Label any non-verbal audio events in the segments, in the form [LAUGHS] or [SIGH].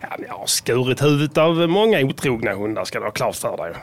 Ja, jag har skurit huvudet av många otrogna hundar ska du ha klart för dig.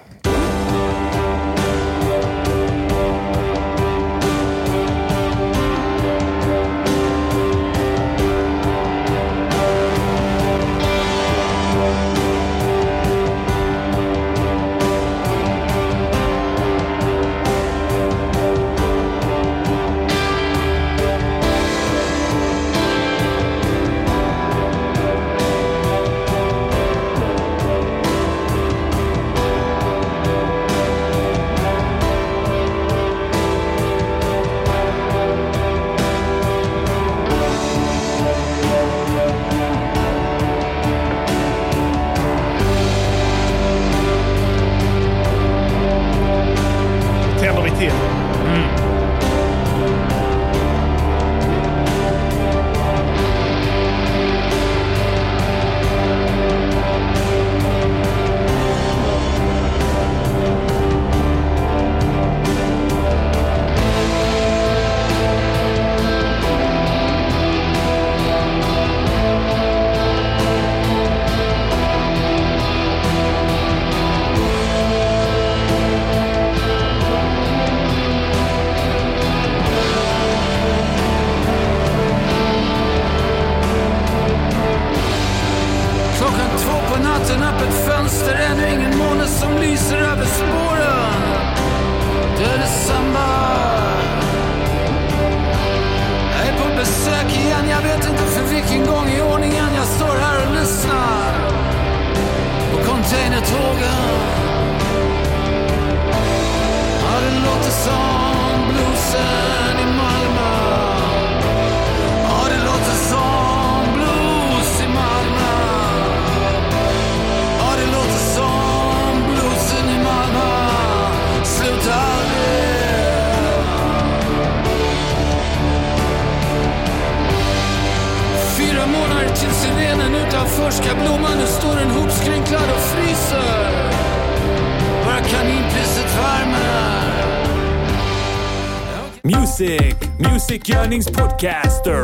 Musikgörningspodcaster.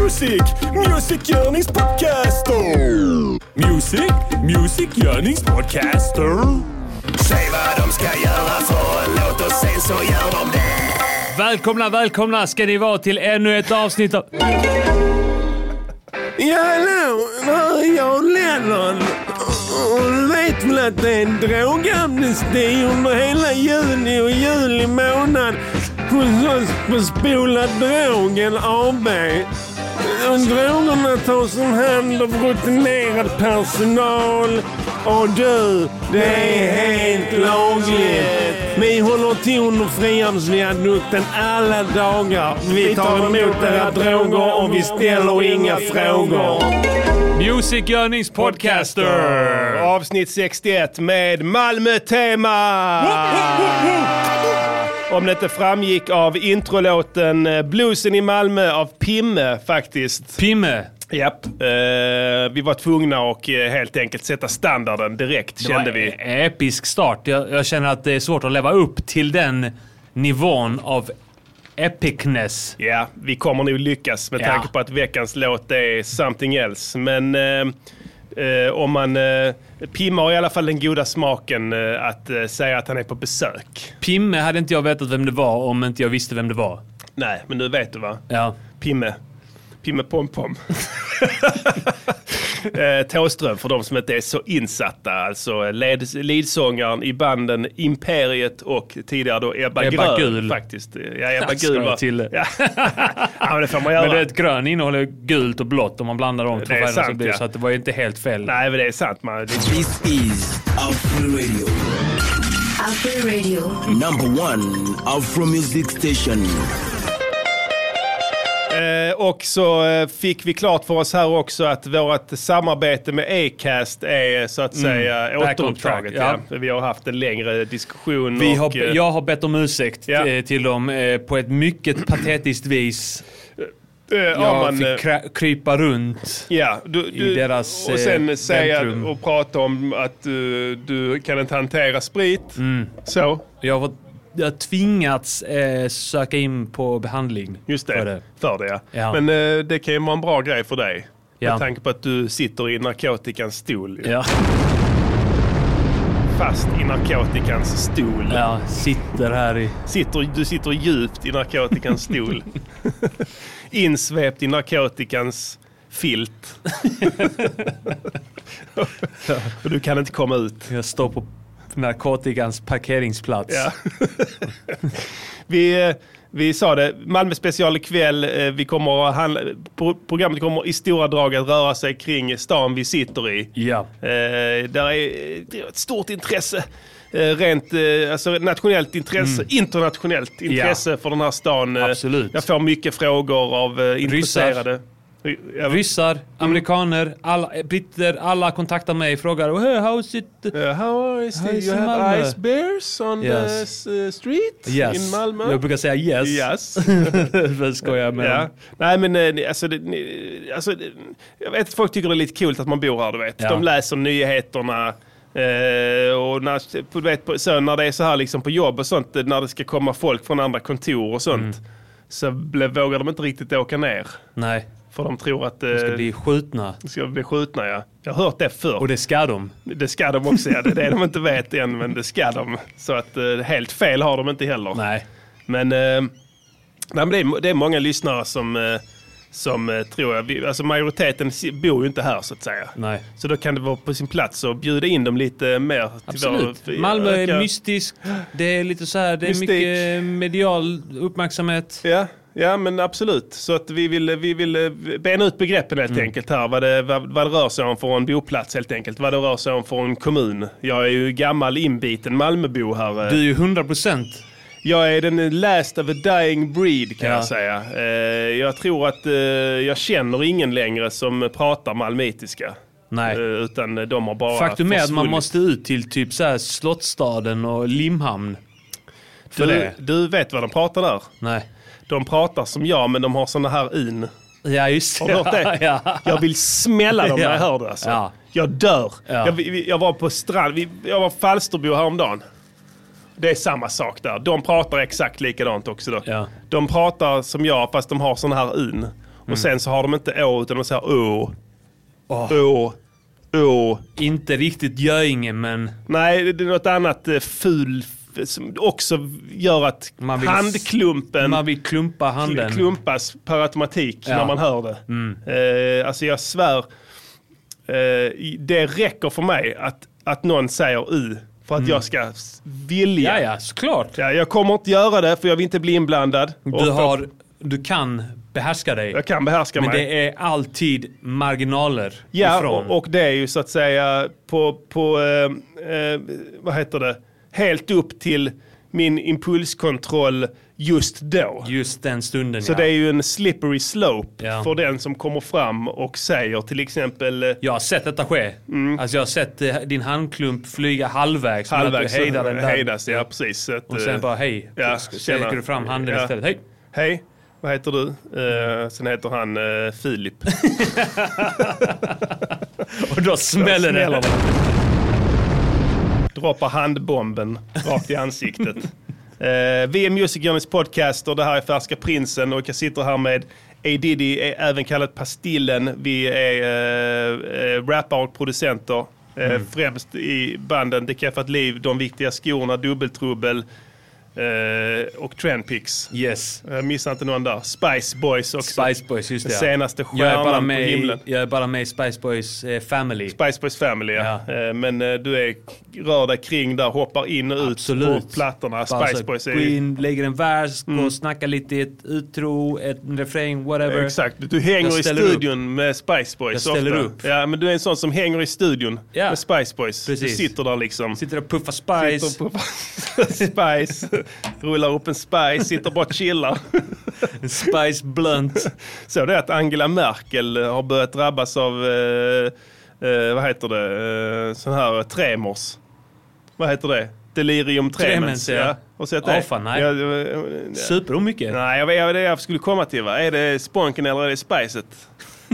Music, musikgörningspodcaster. Music, musikgörningspodcaster. Säg vad de ska göra för en låt och sen så gör de det. Välkomna, välkomna ska ni vara till ännu ett avsnitt av... Ja, hallå, här är jag Lennon. Och du vet väl att det är en drogamnesti under hela juni och juli månad oss på Spola Drogen AB. Och Drogerna tas om hand av rutinerad personal. Och du, det är helt lagligt. Vi håller till under Frihamnsviadukten alla dagar. Vi tar emot era droger och vi ställer inga frågor. Musikgörningspodcaster! Avsnitt 61 med Malmö-tema! Om det inte framgick av introlåten eh, Bluesen i Malmö av Pimme faktiskt. Pimme. Japp. Eh, vi var tvungna att eh, helt enkelt sätta standarden direkt kände vi. Det var en episk start. Jag, jag känner att det är svårt att leva upp till den nivån av epicness. Ja, vi kommer nog lyckas med Ja. tanke på att veckans låt är something else. Men eh, eh, om man... Eh, Pimma har i alla fall den goda smaken eh, att eh, säga att han är på besök. Pimme hade inte jag vetat vem det var om inte jag visste vem det var. Nej, men nu vet du va? Ja. Pimme. Pimme Pompom. [LAUGHS] eh, Thåström för de som inte är så insatta. Alltså led, leadsångaren i banden Imperiet och tidigare då Ebba, Ebba Grön. Gul. Faktiskt. Ja, Ebba Ska Gul var... till det. Ja. [LAUGHS] ja, men det får man göra. Men det är ett grön innehåller gult och blått om man blandar de två färgerna så blir det ja. så att det var ju inte helt fel. Nej, men det är sant. Man. Det This is Afro Radio, Afro Radio. number one Afro music station. Eh, och så eh, fick vi klart för oss här också att vårt samarbete med Acast är så att säga Mm. Back on återupptaget. track, Ja. Vi har haft en längre diskussion. Vi och, har, eh, jag har bett om ursäkt Ja. till dem på ett mycket patetiskt vis. Jag ja, man, fick krypa runt. Ja, du, i du, deras, och sen säga och prata om att du, du kan inte hantera sprit. Mm. Så, Jag har, jag har tvingats eh, söka in på behandling. just det. För det. För det ja. Ja. Men eh, det kan ju vara en bra grej för dig. Ja. Med tanke på att du sitter i narkotikans stol. ju. Ja, Fast i narkotikans stol. ja, sitter här i... Sitter, du sitter djupt i narkotikans stol. [LAUGHS] Insvept i narkotikans filt. [LAUGHS] [LAUGHS] Och du kan inte komma ut. Jag står på narkotikans parkeringsplats. Ja. [LAUGHS] vi, eh, vi sa det, Malmö special ikväll. eh, Vi kommer att handla, pro- programmet kommer i stora drag att röra sig kring stan vi sitter i. Ja. Eh, där är ett stort intresse. Rent alltså nationellt intresse, internationellt intresse för den här stan. Absolut. Jag får mycket frågor av intresserade. Ja, Ryssar, amerikaner, alla, eh, britter, alla kontaktar mig och frågar hey, how's it? Uh, how is How it? is You have Malmö? ice bears on Yes. the uh, street Yes. in Malmö? Jag brukar säga yes. Yes. [LAUGHS] Jag skojar med dem. Nej men eh, alltså, det, alltså det, jag vet att folk tycker det är lite kul att man bor här du vet. Ja. De läser nyheterna. Eh, och när, vet, så när det är så här liksom på jobb och sånt, eh, när det ska komma folk från andra kontor och sånt. Mm. Så ble, vågar de inte riktigt åka ner. Nej, För de tror att eh, de ska bli skjutna. ska bli skjutna ja. Jag har hört det förr. Och det ska de. Det ska de också, ja. Det är det de inte vet än, men det ska de. Så att eh, helt fel har de inte heller. Nej. Men, eh, nej, men det, är, det är många lyssnare som, eh, som eh, tror jag, alltså majoriteten bor ju inte här så att säga. Nej. Så då kan det vara på sin plats att bjuda in dem lite mer. Absolut. vår- Malmö är mystisk. Det är lite så här, det är Mystik. mycket medial uppmärksamhet. Ja, ja, men absolut. Så att vi vill, vi vill eh, bena ut begreppen helt Mm. enkelt här. Vad det, vad, vad det rör sig om för en boplats helt enkelt. Vad det rör sig om för en kommun. Jag är ju gammal inbiten Malmöbo här. eh. Du är ju 100 procent. Jag är den last of a dying breed kan Ja. jag säga. Eh, jag tror att jag känner ingen längre som pratar malmöitiska. Nej. Utan de har bara Faktum är att man måste ut till typ så här Slottsstaden och Limhamn. För Du, du vet vad de pratar där? Nej. De pratar som jag men de har såna här in. Ja, just Har hört det? [LAUGHS] ja. Jag vill smälla dem när jag Ja. hör det alltså. Ja. Jag dör. Ja. Jag, jag var på strand, jag var Falsterbo häromdagen. Det är samma sak där. De pratar exakt likadant också då. Ja. De pratar som jag fast de har såna här in. Och sen så har de inte å utan de säger å. Å. Å. Inte riktigt Göinge, men Nej, det är något annat eh, ful som också gör att Man vill- handklumpen man vill klumpa handen. klumpas per automatik Ja. när man hör det. Eh, alltså jag svär, eh, det räcker för mig att, att någon säger u för att jag ska vilja. Mm. Ja, ja, såklart. Ja, jag kommer inte göra det för jag vill inte bli inblandad. Du, har, du kan behärska dig. Jag kan behärska Men mig. det är alltid marginaler Ja, ifrån. och, och det är ju så att säga på, på eh, eh, vad heter det, helt upp till min impulskontroll just då. Just den stunden, Så ja. det är ju en slippery slope Ja. för den som kommer fram och säger till exempel eh, Jag har sett detta ske. Alltså jag har sett eh, din handklump flyga halvvägs. halvvägs Att du hejdar den där. hejdas. Ja, precis. Att, Och sen eh, bara hej. ja, sträcker du fram handen Ja. istället. Hej. Hej, vad heter du? Eh, sen heter han eh, Filip. [LAUGHS] Och då smäller det. Droppar handbomben rakt i ansiktet. [LAUGHS] Eh, vi är Music Journeys podcast och det här är Färska Prinsen och jag sitter här med A Diddy, är även kallat Pastillen. Vi är eh, eh, rappare och producenter. Eh, Mm. Främst i banden Det Keffat Liv, De Viktiga Skorna, Dubbeltrubbel eh, och Trendpix. Yes. Jag missar inte någon där. Spice Boys också. Spice Boys, just Den det. ja. senaste jag är, bara stjärnan på med, himlen. i- jag är bara med i Spice Boys eh, Family. Spice Boys Family ja. Ja. Eh, Men du är, rör dig kring där, hoppar in och ut Absolut. på plattorna. Bara Spice Boys är Gå. Mm. in, lägger en vers, gå och snacka lite, ett utro, ett en refräng, whatever. Exakt, du hänger i studion med Spice Boys Jag ställer ofta. upp. Ja, men du är en sån som hänger i studion Ja. med Spice Boys. Precis. Du sitter där liksom. Sitter och puffar Spice. Sitter på [LAUGHS] Spice, rullar upp en Spice, sitter bara och chillar. En Spice blunt. Så det är att Angela Merkel har börjat drabbas av, eh, eh, vad heter det, eh, sån här tremors. Vad heter det? Delirium tremens. Tremens, ja. Och Ja, det? fan, nej. Ja, det- ja. Super mycket. Nej, jag vet det jag skulle komma till. Va? Är det Sponken eller är det Spicet?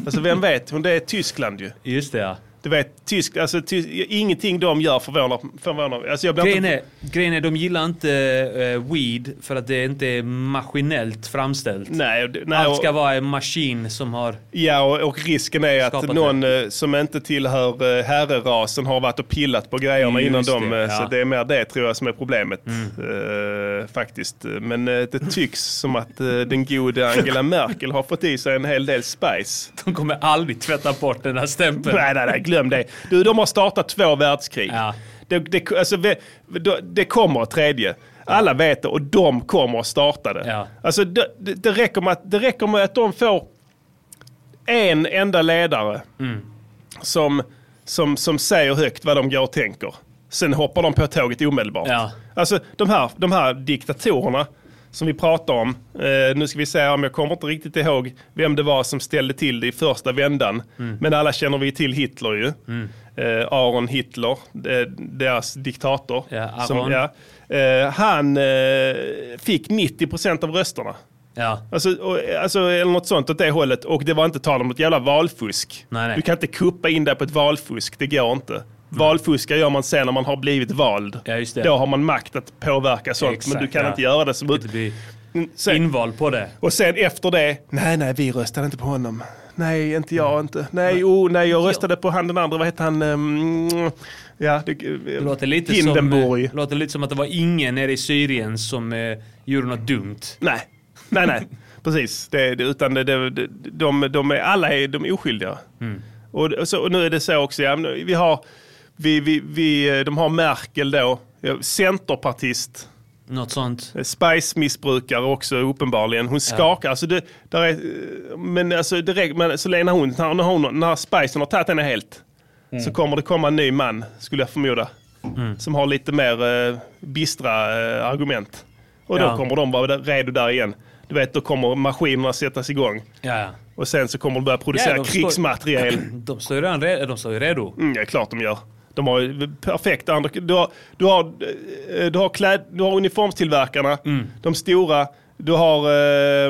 Alltså vem vet? Hon- Det är Tyskland ju. Just det ja. Du vet, tysk, alltså, ty, ingenting de gör förvånar, förvånar alltså, jag blir Grejen inte, är, grejen är, de gillar inte eh, weed för att det inte är maskinellt framställt. Nej, och det- nej, Allt och- ska vara en maskin som har... Ja, och, och risken är att någon eh, som inte tillhör eh, herrerasen har varit och pillat på grejerna Just innan det, dem. ja. Så det är mer det tror jag som är problemet. eh, faktiskt. Men eh, det tycks som att den gode Angela [LAUGHS] Merkel har fått i sig en hel del spice. De kommer aldrig tvätta bort den här stämpeln. Nej, nej, nej, glöm det. Du, de har startat två världskrig. Ja. Det, det, alltså, det, kommer ett tredje. Alla vet det och de kommer att starta det. Ja. Alltså, det, det, det, räcker med att, det räcker med att de får en enda ledare Mm. som, som, som säger högt vad de går och tänker. Sen hoppar de på tåget omedelbart. Ja. Alltså de här, de här diktatorerna som vi pratar om. Eh, nu ska vi säga om jag kommer inte riktigt ihåg vem det var som ställde till det i första vändan. Mm. Men alla känner vi till Hitler ju. Eh, Aron Hitler, eh, deras diktator. Ja. Som, ja, eh, han eh, fick 90% av rösterna. Ja. Alltså, och, alltså, eller något sånt åt det hållet. Och det var inte tal om något jävla valfusk. Nej, nej. Du kan inte kuppa in dig på ett valfusk, det går inte. Valfuska gör man sen när man har blivit vald. Ja, just det. Då har man makt att påverka sånt. Exakt, men du kan ja. inte göra det som ut. Mm, Sen, invald på det. och sen efter det, nej nej vi röstade inte på honom. Nej, inte jag inte. Nej, oh, nej jag röstade på han den andra, vad heter han? Um, ja, det, Det låter lite, Hindenburg. som, eh, låter lite som att det var ingen nere i Syrien som eh, gjorde något dumt. Nej, nej, nej. [LAUGHS] Precis. Det, det, utan det, det, det, de, de är, alla är, de är oskyldiga. Och, och, så, och nu är det så också, ja, vi har, vi, vi, vi, de har Merkel då, ja, centerpartist, Något sånt. Spice-missbrukare också uppenbarligen. Hon skakar, alltså det, där är, men alltså direkt, men så länge hon, när, hon, när Spicen har tagit henne helt, så kommer det komma en ny man, skulle jag förmoda. Som har lite mer eh, bistra eh, argument. Och då Ja. kommer de vara redo där igen. Du vet, då kommer maskinerna sättas igång. Ja, ja. Och sen så kommer de börja producera Ja, de står- krigsmateriel. [CLEARS THROAT] De står ju redan redo. De står ju redo. Mm, ja, klart de gör. De har ju perfekta andra... Du har, du har, eh, du har, kläd, du har uniformstillverkarna, de stora. Du har eh,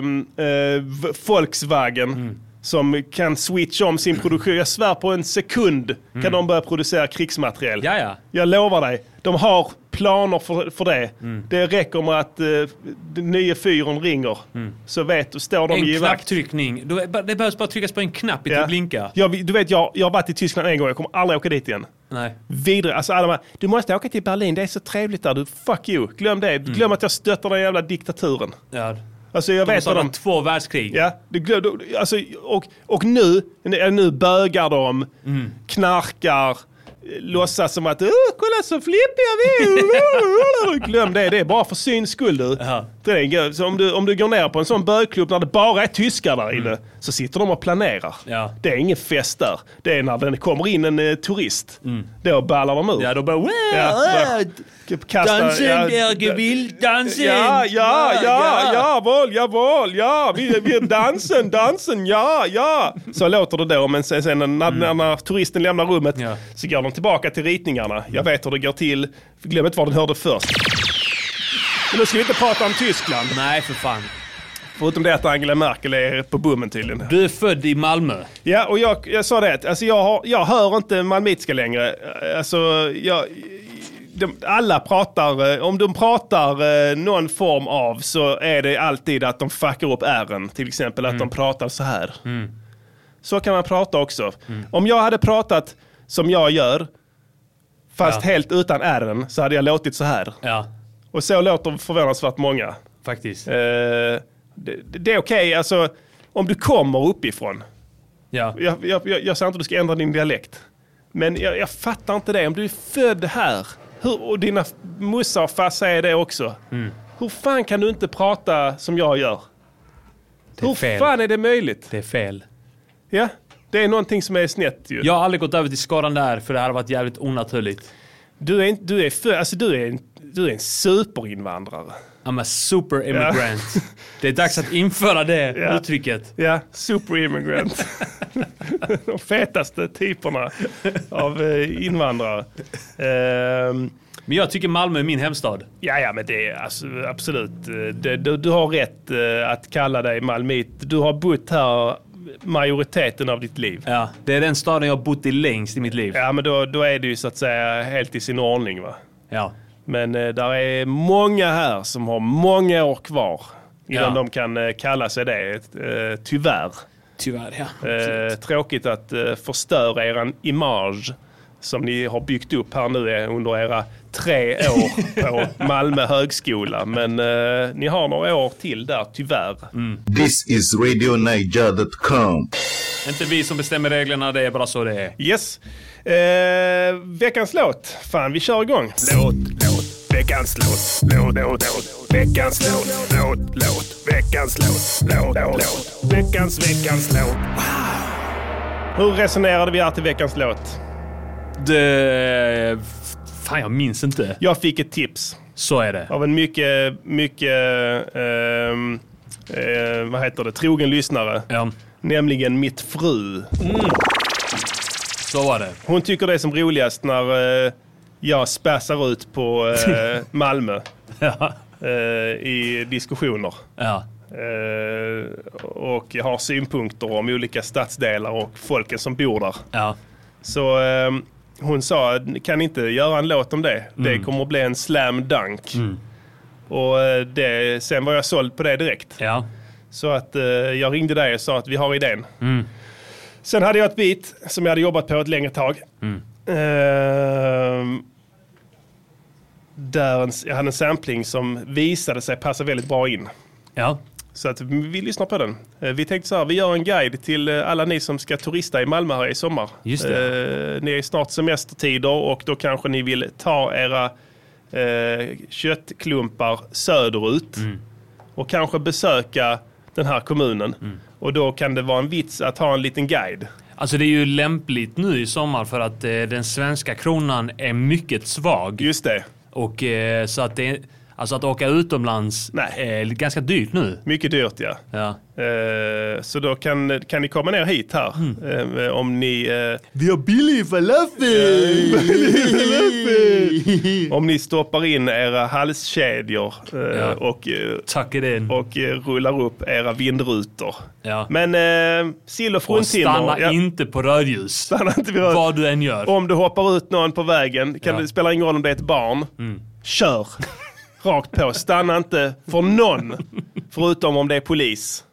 eh, V- Volkswagen som kan switcha om sin produktion. Jag svär på en sekund kan de börja producera krigsmateriel. Ja, ja. Jag lovar dig. De har planer för, för det. Det räcker med att eh, nya fyren ringer. Så vet står de En i vakt. knapptryckning. Det behövs bara tryckas på en knapp i Ja. ja. blinka. Jag, du vet, jag, jag har varit i Tyskland en gång. Jag kommer aldrig åka dit igen. Nej. Vidare, alltså alla här, du måste åka till Berlin, det är så trevligt där. Du, fuck you, glöm det. Glöm att jag stöttar den jävla diktaturen. Ja. Alltså jag De vet vad de... två världskrig. Ja, alltså, och, och nu, nu bögar de, Mm. knarkar, låtsas som att kolla så flippiga vi är." [LAUGHS] Glöm det, det är bara för syns skull du. Ja. Det är, så om, du om du går ner på en sån bögklubb när det bara är tyskar där inne så sitter de och planerar. Mm. Ja. Det är ingen fest där. Det är när det kommer in en eh, turist. Då ballar de ur. Mm. Ja, då bara... Ja, Ja, Kasta, dansen ja, är gevild, dansen! Ja, ja, ja, jawohl, jawohl, ja, vi, vi dansen, dansen, ja, ja. Så låter det då, men sen, sen när, när, när turisten lämnar rummet Ja. så går de tillbaka till ritningarna. Jag vet hur det går till. Glöm inte var den hörde först. Men nu ska vi inte prata om Tyskland. Nej, för fan. Förutom det att Angela Merkel är på bommen tydligen. Du är född i Malmö. Ja, och jag, jag sa det, alltså jag, har, jag hör inte malmöitska längre. Alltså, jag, de, alla pratar, eh, om de pratar eh, någon form av så är det alltid att de fuckar upp R'n. Till exempel att de pratar så här. Så kan man prata också. Om jag hade pratat som jag gör, fast Ja. helt utan R'n, så hade jag låtit så här. Ja, Och så låter förvånansvärt många. faktiskt. Eh, det, det är okej, alltså om du kommer uppifrån. Ja. Jag, jag, jag, jag säger inte att du ska ändra din dialekt. Men jag, jag fattar inte det. Om du är född här hur, och dina mussar och farsa är det också. Mm. Hur fan kan du inte prata som jag gör? Det är Hur fel. fan är det möjligt? Det är fel. Ja, det är någonting som är snett ju. Jag har aldrig gått över till skadan där för det hade varit jävligt onaturligt. Du är, du är, för, alltså, du är, en, du är en superinvandrare. I'm a super immigrant. Det är dags att införa det Ja. uttrycket. Ja, superimmigrant. [LAUGHS] De fetaste typerna av eh, invandrare. Ehm, Men jag tycker Malmö är min hemstad. Ja, ja, men det är alltså, absolut. eh, Det, du, du har rätt eh, att kalla dig malmit. Du har bott här majoriteten av ditt liv. Ja, det är den staden jag har bott i längst i mitt liv. Ja, men då, då är det ju så att säga helt i sin ordning. Va? Ja. Men eh, där är många här som har många år kvar innan Ja. de kan eh, kalla sig det. Eh, tyvärr. Tyvärr, ja. Eh, tråkigt att eh, förstöra er image som ni har byggt upp här nu under era tre år på [LAUGHS] Malmö högskola. Men eh, ni har några år till där, tyvärr. This is RadioNiger.com. Inte vi som bestämmer reglerna, det är bara så det är. Yes. Eh, veckans låt. Fan, vi kör igång. Låt, låt, veckans låt. Låt, låt, låt, veckans låt. Låt, låt, veckans låt. Låt, låt, veckans, veckans låt. Hur resonerade vi här till veckans låt? Det... Fan, jag minns inte. Jag fick ett tips Så är det. av en mycket, mycket, ehm, eh, vad heter det, trogen lyssnare. Ja, Nämligen mitt fru. så var det. Hon tycker det är som roligast när eh, jag späsar ut på eh, [LAUGHS] Malmö Ja. eh, i diskussioner. Ja. Eh, och har synpunkter om olika stadsdelar och folken som bor där. Ja. Så eh, hon sa, kan inte göra en låt om det? Det kommer att bli en slam dunk. Och eh, det, sen var jag såld på det direkt. Ja. Så att eh, jag ringde dig och sa att vi har idén. Sen hade jag ett beat som jag hade jobbat på ett längre tag. Ehm, där en, jag hade en sampling som visade sig passa väldigt bra in. Ja. Så att vi lyssnar på den. Eh, Vi tänkte så här, vi gör en guide till eh, alla ni som ska turista i Malmö här i sommar. Just Eh, ni är snart semestertider och då kanske ni vill ta era eh, köttklumpar söderut Mm. och kanske besöka den här kommunen. Mm. Och då kan det vara en vits att ha en liten guide. Alltså det är ju lämpligt nu i sommar för att eh, den svenska kronan är mycket svag. Just det, Och eh, så att det Alltså att åka utomlands Nej. är ganska dyrt nu. mycket dyrt ja. Ja. Eh, så då kan, kan ni komma ner hit här Mm. eh, om ni... Eh, Vi har billig [LAUGHS] falafel! om ni stoppar in era halskedjor eh, Ja. och, eh, Tack i den. och eh, rullar upp era vindrutor. Ja. Men eh, sill och Och fruntimmer. stanna ja, inte på rödljus. stanna inte vid röd. Vad du än gör. Om du hoppar ut någon på vägen, kan Ja. det spelar ingen roll om det är ett barn. Kör! Rakt på. Stanna inte för någon. Förutom om det är polis.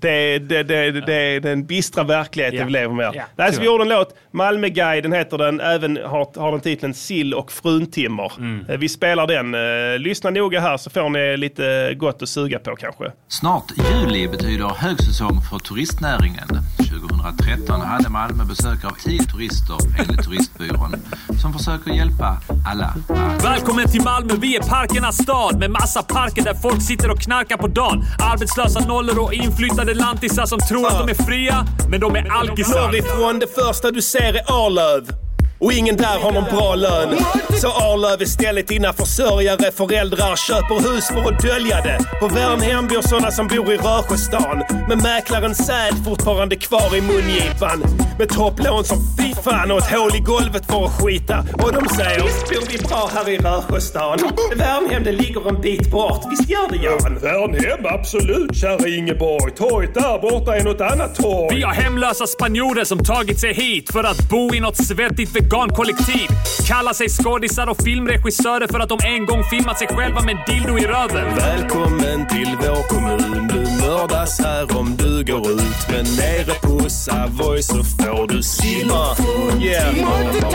Det är, det, det, det är den bistra verkligheten Ja. vi lever med. Ja, Nej, så vi gjorde en låt. Malmöguiden heter den. Även har, har den titeln Sill och fruntimmer. Mm. Eh, Vi spelar den. Eh, Lyssna noga här så får ni lite gott att suga på kanske. Snart juli betyder högsäsong för turistnäringen. 2013 hade Malmö besök av 10 turister enligt Turistbyrån som försöker hjälpa alla. Välkommen till Malmö, vi är parkernas stad med massa parker där folk sitter och knarkar på dagen. Arbetslösa nollor och inflyttade lantisar som tror att de är fria, men de är alkisar. Norrifrån, det första du ser är Arlöv. Och ingen där har någon bra lön. Så Arlöv är stället dina försörjare. Föräldrar köper hus för att dölja det. På Värnhem bor såna som bor i Rösjöstan. Med mäklaren Säd fortfarande kvar i mungipan. Med topplån som fy fan och ett hål i golvet för att skita. Och de säger visst bor vi bra här i Rösjöstan. Värnhem det ligger en bit bort. Visst gör det Jan? Värnhem absolut kära Ingeborg. Torget där borta är något annat torg. Vi har hemlösa spanjorer som tagit sig hit för att bo i något svettigt vegankollektiv. Kallar sig skådisar och filmregissörer för att de en gång filmat sig själva med en dildo i röven. Välkommen till vår kommun. Du mördas här om du går ut. Men nere på Savoy så får du simma. Yeah.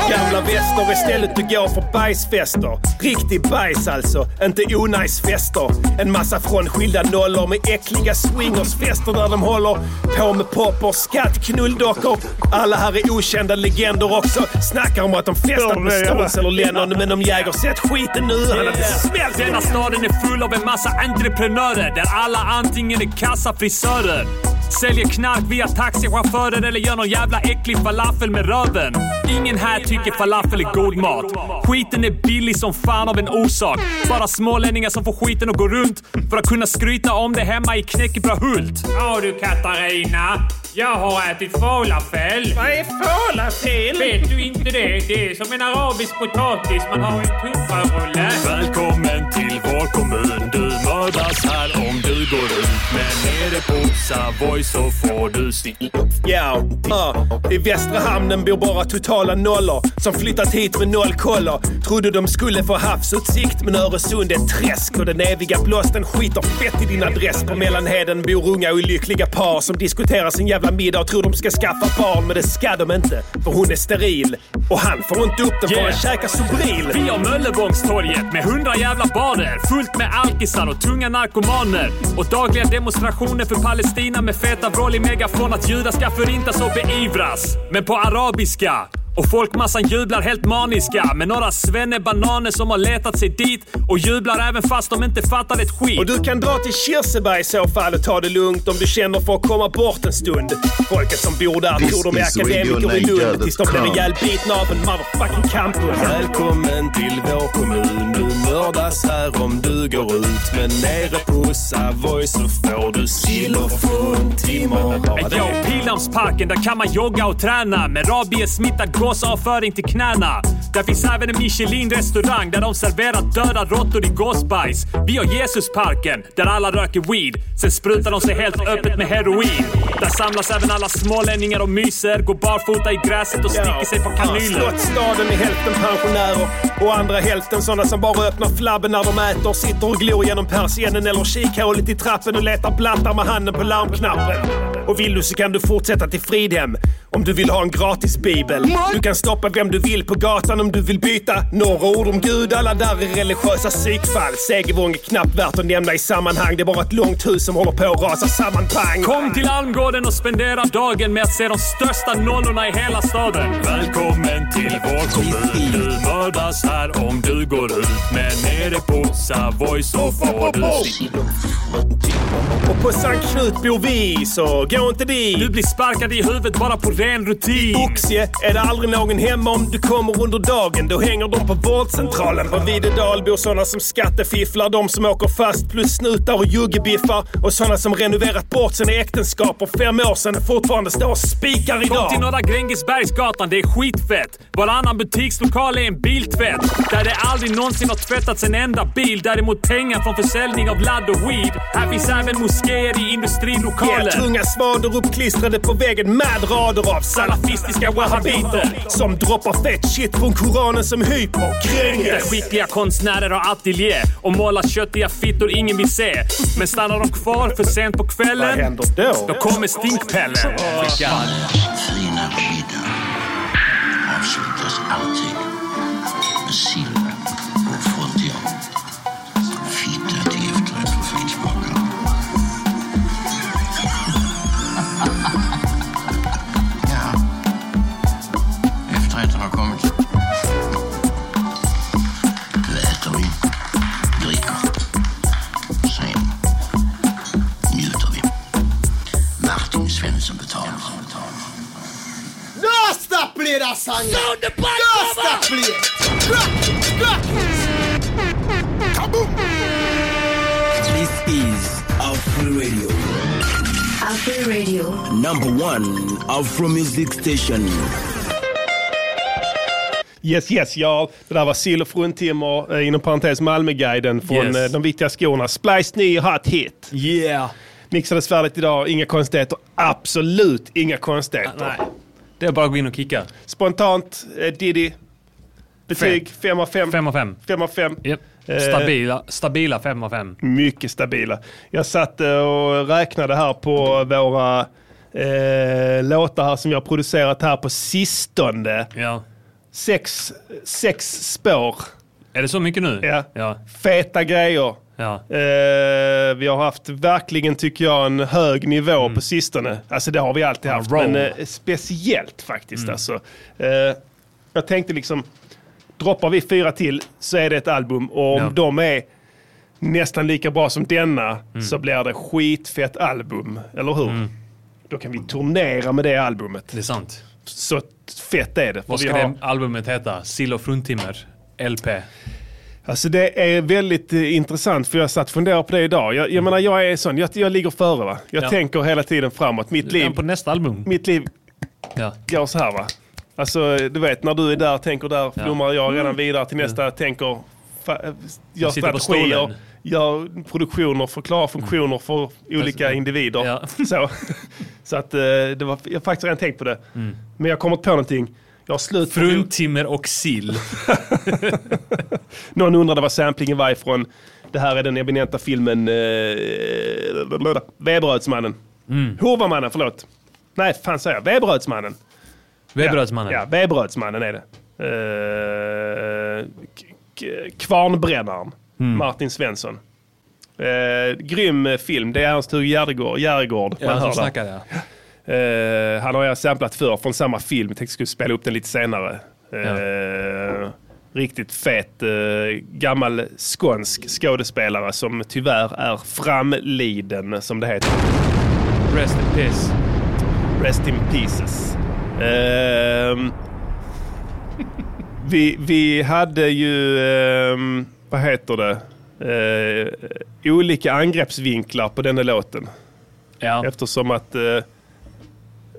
Gamla väster istället du går för bajsfester. Riktig bajs alltså, inte onajsfester. En massa frånskilda nollor med äckliga swingersfester där de håller på med popper, skatt, knulldockor. Alla här är okända legender också. Snackar om att de festat med Stones eller Lennon men de jäger sett skiten nu. Han inte smält Denna staden är full av en massa entreprenörer där alla antingen är kassafrisörer, säljer knark via taxichaufförer eller gör någon jävla äcklig falafel med röven. Ingen här tycker falafel är god mat. Skiten är billig som fan av en orsak. Bara smålänningar som får skiten att gå runt för att kunna skryta om det hemma i Knäckebrödhult. Ja du Katarina, jag har ätit falafel. Vad är falafel? Vet du inte det? Det är som en arabisk potatis. Man har en tunnbrödsrulle. Välkommen till vår kommun. Du mördas här om du går ut. Men det på Savoy så får du stick. Ja, uh, i Västra Hamnen bor bara totala nollor som flyttat hit med noll koller. Trodde de skulle få havsutsikt men Öresund är träsk och den eviga blåsten skiter fett i din adress. På Mellanheden bor unga olyckliga par som diskuterar sin jävla middag och tror de ska skaffa barn men det ska de inte för hon är steril och han får inte upp den för Yeah. han käkar Sobril. Vi har Möllevångstorget med hundra jävla barer fullt med alkisar och tunga narkomaner och dagliga demonstrationer för Palestina med feta vrål i megafon att judar ska förintas och beivras. Men på arabiska. Och folkmassan jublar helt maniska med några svennebananer som har letat sig dit och jublar även fast de inte fattar ett skit. Och du kan dra till Kirseberg i så fall och ta det lugnt om du känner för att komma bort en stund. Folket som bor där This tror de är akademiker i Lund tills de blir ihjälbitna av en motherfucking campus. Välkommen till vår kommun. Du mördas här om du går ut. Men nere på Savoy så får du sill och fruntimmer. Bara Ja, det. Pildammsparken, där kan man jogga och träna med rabiessmittad gåsavföring till knäna. Där finns även en Michelin-restaurang där de serverar döda råttor i gåsbajs. Vi har Jesusparken, där alla röker weed. Sen sprutar de sig helt öppet med heroin. Där samlas även alla smålänningar och myser, går barfota i gräset och sticker sig på kanyler. Slottsstaden är hälften pensionärer och andra hälften sådana som bara öppnar flabben när de äter, sitter och glor genom persiennen eller kikhålet i trappen och letar blattar med handen på larmknappen. Och vill du så kan du fortsätta till Fridhem om du vill ha en gratis bibel. Du kan stoppa vem du vill på gatan om du vill byta några ord om Gud. Alla där är religiösa psykfall. Segevång är knappt värt att nämna i sammanhang. Det är bara ett långt hus som håller på att rasa samman. Pang! Kom till Almgården och spendera dagen med att se de största nollorna i hela staden. Välkommen till vår kommun. Du mördas här om du går ut. Men är det på Savoy så får du. Och på Sankt Knut bor vi, så gå inte dit. Du blir sparkad i huvudet bara på ren rutin. Oxie är det aldrig någon hemma om du kommer under dagen. Då hänger de på vårdcentralen. På Videdal bor såna som skattefifflar, de som åker fast plus snutar och juggebiffar. Och såna som renoverat bort sina äktenskap för fem år sedan och fortfarande står och spikar Kom till idag. Norra Grängesbergsgatan, det är skitfett. Varannan butikslokal är en biltvätt. Där det aldrig någonsin har tvättats en enda bil. Däremot pengar från försäljning av ladd och weed. Här finns även moskéer i industrilokaler. Yeah, tunga svader uppklistrade på väggen med rader av salafistiska wahhabiter som droppar fett shit från Koranen som hyper. Där Gränges! skickliga konstnärer har ateljé och målar köttiga fittor ingen vill se. Men stannar de kvar för sent på Vad kvällen, händer då? då kommer stinkpellen. fina avslutas alltid med number one Afro music station. Yes, yes, ja. Det där var sill och fruntimmer, eh, inom parentes Malmöguiden från Yes. eh, de viktiga skorna. Splice ny hot hit. Yeah. Mixades färdigt idag, inga konstigheter. Absolut inga konstigheter. Nej. Det är bara att gå in och kicka. Spontant, eh, Diddy. Betyg 5 av 5. 5 av 5. 5 av 5. Yep. Eh, Stabila, stabila 5 av 5. Mycket stabila. Jag satt eh, och räknade här på våra eh, låtar här som jag har producerat här på sistone. Ja. Sex, sex spår. Är det så mycket nu? Ja. Ja. Feta grejer. ja. Eh, vi har haft verkligen, tycker jag, en hög nivå på sistone. Alltså det har vi alltid haft, men eh, speciellt faktiskt. Alltså. Eh, jag tänkte liksom, droppar vi fyra till så är det ett album och om Ja. de är nästan lika bra som denna så blir det skitfett album, eller hur? Då kan vi turnera med det albumet. Det är sant. Så fett är det. Vad ska har- det albumet heta? Sill och fruntimmer? LP? Alltså det är väldigt eh, intressant för jag satt och funderade på det idag. Jag, jag menar jag är sån, jag, jag ligger före va. Jag Ja. tänker hela tiden framåt. Mitt liv, På nästa album? mitt liv Ja. går så här va. Alltså du vet när du är där, tänker där, Ja. blommar jag redan vidare till nästa, tänker fa- gör sitter på strategier, gör produktioner, förklarar funktioner för olika Alltså, individer. ja. Så, [LAUGHS] så att eh, det var, jag har faktiskt redan tänkt på det. Mm. Men jag har kommit på någonting. Jag har slut på Fruntimmer och sill. [LAUGHS] Någon undrade vad samplingen var ifrån. Det här är den eminenta filmen eh, Vebrödsmannen. Mm. Hovamannen, förlåt. Nej, fan säger jag? Vebrödsmannen. Vebrödsmannen. Ja, ja Vebrödsmannen är det. Eh, k- Kvarnbrännaren. Mm. Martin Svensson. Eh, grym eh, film. Det är Ernst-Hugo Järegård. Järegård Ja, man som ja. Eh, han har jag samplat för från samma film. Jag tänkte skulle spela upp den lite senare. Eh, Riktigt fet eh, gammal skånsk skådespelare som tyvärr är framliden som det heter. Rest in peace. Rest in pieces. Vi, vi hade ju, ehm, vad heter det, Eh, olika angreppsvinklar på denna låten. Ja. Eftersom att eh,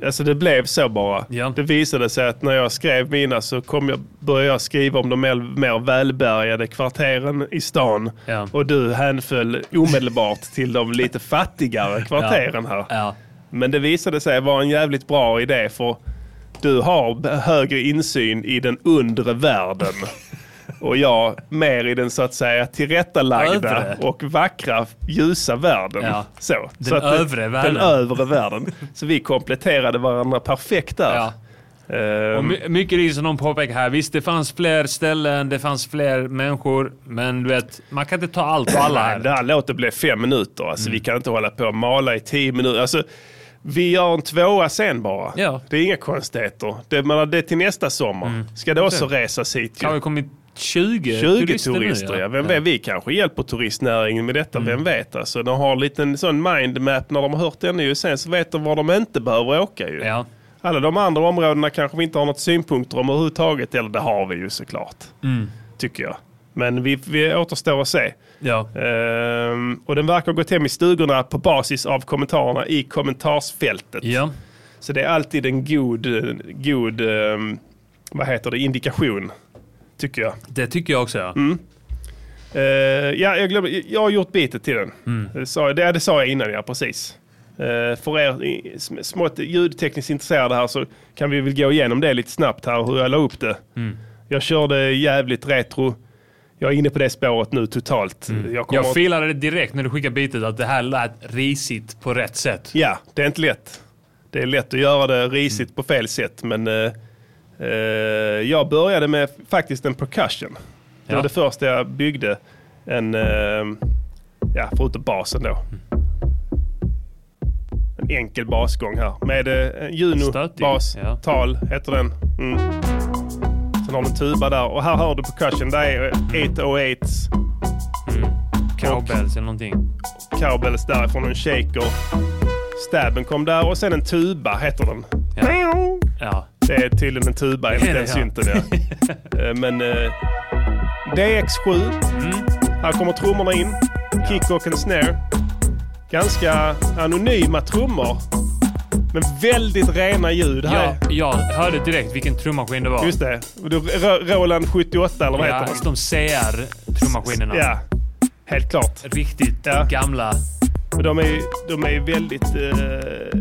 Alltså det blev så bara. Det visade sig att när jag skrev mina så kom jag, började jag skriva om de mer, mer välbärgade kvarteren i stan. Ja. Och du hänföll omedelbart till de lite fattigare kvarteren här. Ja. Men det visade sig vara en jävligt bra idé för du har högre insyn i den undre världen. Och jag mer i den så att säga tillrättalagda Övre. och vackra ljusa världen. Ja. Så. Den så det- övre världen. Den övre världen. Så vi kompletterade varandra perfekt där. Ja. Ehm, Och my- mycket riktigt som de påpekar här. Visst, det fanns fler ställen, det fanns fler människor. Men du vet, man kan inte ta allt på alla här. Det här låter bli fem minuter. Alltså, Mm. Vi kan inte hålla på och mala i tio minuter. Alltså, vi gör en tvåa sen bara. Ja. Det är inga konstigheter. Det, man, det är till nästa sommar. Ska det också resas hit? ju. Kan vi kommit 20, 20 turister, turister, nu, ja. Vem vet, vi kanske hjälper turistnäringen med detta, Mm. vem vet. Alltså, de har en liten sån mindmap när de har hört den ju. Sen så vet de var de inte behöver åka ju. Ja. Alla de andra områdena kanske vi inte har något synpunkter om överhuvudtaget. Eller det har vi ju såklart. Mm. Tycker jag. Men vi, vi återstår att se. Ja. Ehm, och den verkar ha gått hem i stugorna på basis av kommentarerna i kommentarsfältet. Ja. Så det är alltid en god, god ehm, vad heter det, indikation. Tycker jag. Det tycker jag också ja. Mm. Eh, ja, jag, glömde, jag har gjort bitet till den. Mm. Det, sa, det, det sa jag innan, ja precis. Eh, för er smått ljudtekniskt intresserade här så kan vi väl gå igenom det lite snabbt här, hur jag la upp det. Mm. Jag körde jävligt retro. Jag är inne på det spåret nu totalt. Mm. Jag Jag filade det direkt när du skickade bitet att det här lät risigt på rätt sätt. Ja, det är inte lätt. Det är lätt att göra det risigt på fel sätt, men eh, eh, jag började med faktiskt en percussion. Det Ja. var det första jag byggde. En, eh, ja, förutom basen då. En enkel basgång här med eh, Juno Stötig, bas, ja. tal heter den. Mm. Sen har en tuba där och här hör du percussion. Det är eh, 808s. Cowbells eller någonting. cowbells därifrån en shaker. Stabben kom där och sen en tuba heter den. Ja. Det är tydligen en tuba enligt den ja. synten. Ja. [LAUGHS] Eh, Men eh, DX7. Mm. Här kommer trummorna in. Kick och en snare. Ganska anonyma trummor. Men väldigt rena ljud. Här. Ja, jag hörde direkt vilken trummaskin det var. Just det. Roland 78 eller vad ja, heter den? de CR-trummaskinerna. Ja, helt klart. Riktigt gamla. Men de är, de är väldigt eh,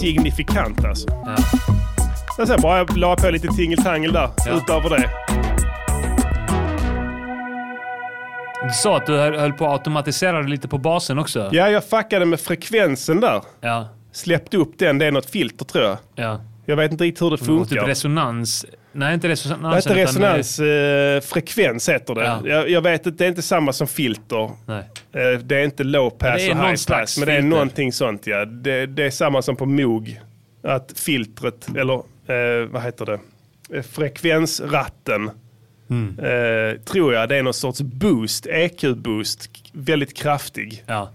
signifikanta alltså. Ja. Men sen bara la jag på lite tingeltangel där Ja. utöver det. Du sa att du höll på att automatisera lite på basen också. Ja, jag fuckade med frekvensen där. Ja. Släppte upp den. Det är något filter tror jag. ja. Jag vet inte riktigt hur det Och funkar. typ resonans. Nej, inte resonans. det heter utan- resonansfrekvens heter det. Ja. Jag, jag vet att det är inte samma som filter. Nej. Eh, Det är inte low pass det och high pass. Men det är någonting sånt ja. Det, det är samma som på Moog. Att filtret, eller eh, vad heter det? Eh, Frekvensratten. Mm. Eh, tror jag det är någon sorts boost, EQ-boost. Väldigt kraftig. Ja.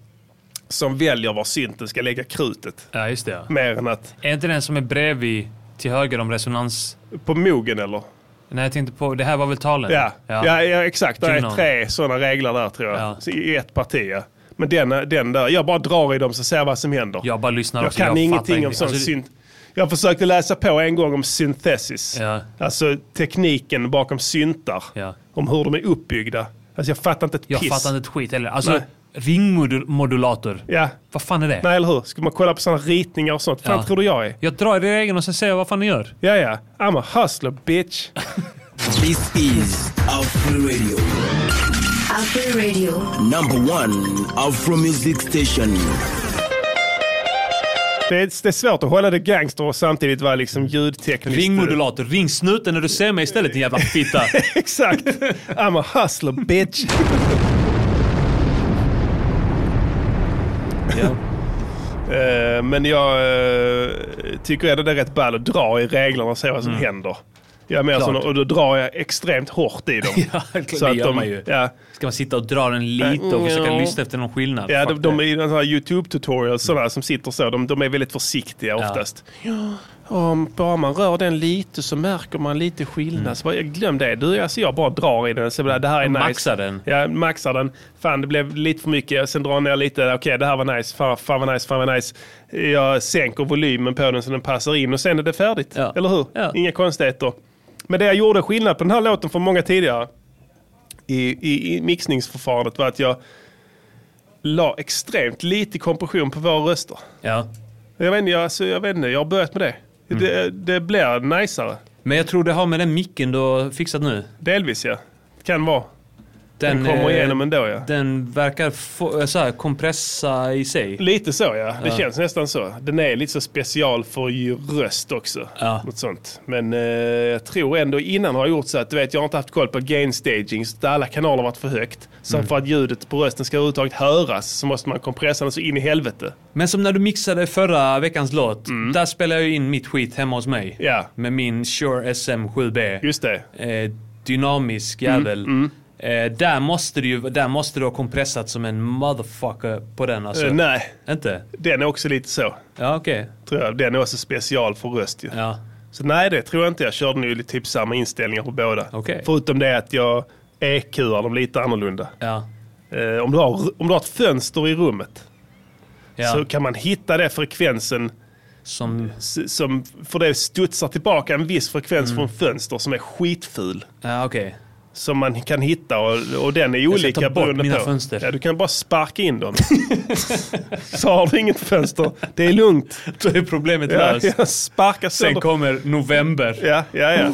Som väljer var synten ska lägga krutet. ja, just det. Ja. Mer än att, Är inte den som är bredvid till höger om resonans? på Moogen eller? Nej, jag tänkte på... Det här var väl talen? Ja, ja. ja, exakt. Det är tre sådana regler där tror jag. Ja. I ett parti ja. Men den, den där, jag bara drar i dem så ser jag vad som händer. Jag bara lyssnar Jag också. kan fattar ingenting om sån Alltså, synt. Jag försökte läsa på en gång om synthesis. Ja. Alltså tekniken bakom syntar. Ja. Om hur de är uppbyggda. Alltså jag fattar inte ett Jag piss. fattar inte ett skit heller. Alltså, Nej. Ringmodulator. Ja. Vad fan är det? Nej, eller hur? Ska man kolla på sådana ritningar och sånt? Fan Ja. tror du jag är? Jag drar i regeln och sen ser jag vad fan ni gör. Ja, ja. I'm a hustler, bitch. This is Afro Radio. Afro Radio. Number one Afro Music Station. Det är, det är svårt att hålla det gangster och samtidigt vara liksom ljudtekniskt... Ringmodulator. Ring snuten när du ser mig istället din jävla fitta. [LAUGHS] Exakt. I'm a hustler, bitch. [LAUGHS] Eh, men jag eh, tycker ändå det är rätt ball att dra i reglerna och se vad som händer. Jag är mer sån, och då drar jag extremt hårt i dem. [LAUGHS] ja, det gör man ju. Ja, Ska man sitta och dra den lite och försöka Ja. lyssna efter någon skillnad? ja de, de det. är i sådana här YouTube-tutorials sådana som sitter så, de, de är väldigt försiktiga oftast. Ja, om bara man rör den lite så märker man lite skillnad. Så bara, jag glöm det. Du, alltså jag bara drar i den. Så det här är nice. maxar den. Ja, maxar den. Fan, det blev lite för mycket. Sen drar ner lite. Okej, det här var nice. Fan, fan vad nice. Fan vad nice. Jag sänker volymen på den så den passar in och sen är det färdigt. Ja. Eller hur? Ja. Inga konstigheter. Men det jag gjorde skillnad på den här låten från många tidigare i, i, i mixningsförfarandet var att jag la extremt lite kompression på våra röster. Ja. Jag vet inte, jag, alltså, jag, vet inte, jag har börjat med det. Mm. Det, det blir najsare. Men jag tror det har med den micken du har fixat nu. Delvis ja. Kan vara. Den, kommer eh, igenom ändå ja. Den verkar få, så här, kompressa i sig. Lite så ja. Det Ja. känns nästan så. Den är lite så special för röst också. Ja. Något sånt. Men eh, jag tror ändå innan har jag gjort så att du vet, jag har inte haft koll på gain staging. Så alla kanaler har varit för högt. Så Mm. för att ljudet på rösten ska överhuvudtaget höras så måste man kompressa den så in i helvete. Men som när du mixade förra veckans låt. Där spelade jag in mitt skit hemma hos mig. Mm. Ja. Med min Shure SM7B. Just det. Eh, dynamisk jävel. Mm, Eh, där, måste det ju, där måste du ha kompressat som en motherfucker på den alltså. Eh, nej, Inte? den är också lite så. Ja okej. Tror jag. Den är också special för röst ju. Ja. Så nej, det tror jag inte. Jag körde nu typ samma inställningar på båda. Okej. Förutom det att jag EQar dem lite annorlunda. Ja. Eh, om, du har, om du har ett fönster i rummet Ja. så kan man hitta det frekvensen Som... som för det studsar tillbaka en viss frekvens Mm. från fönster som är skitful. Ja okej. Som man kan hitta och, och den är ska olika beroende mina på. fönster. Ja, du kan bara sparka in dem. så har du inget fönster. Det är lugnt. Då är problemet Ja, löst. ja, sparka Sen kommer november. Ja, ja, ja.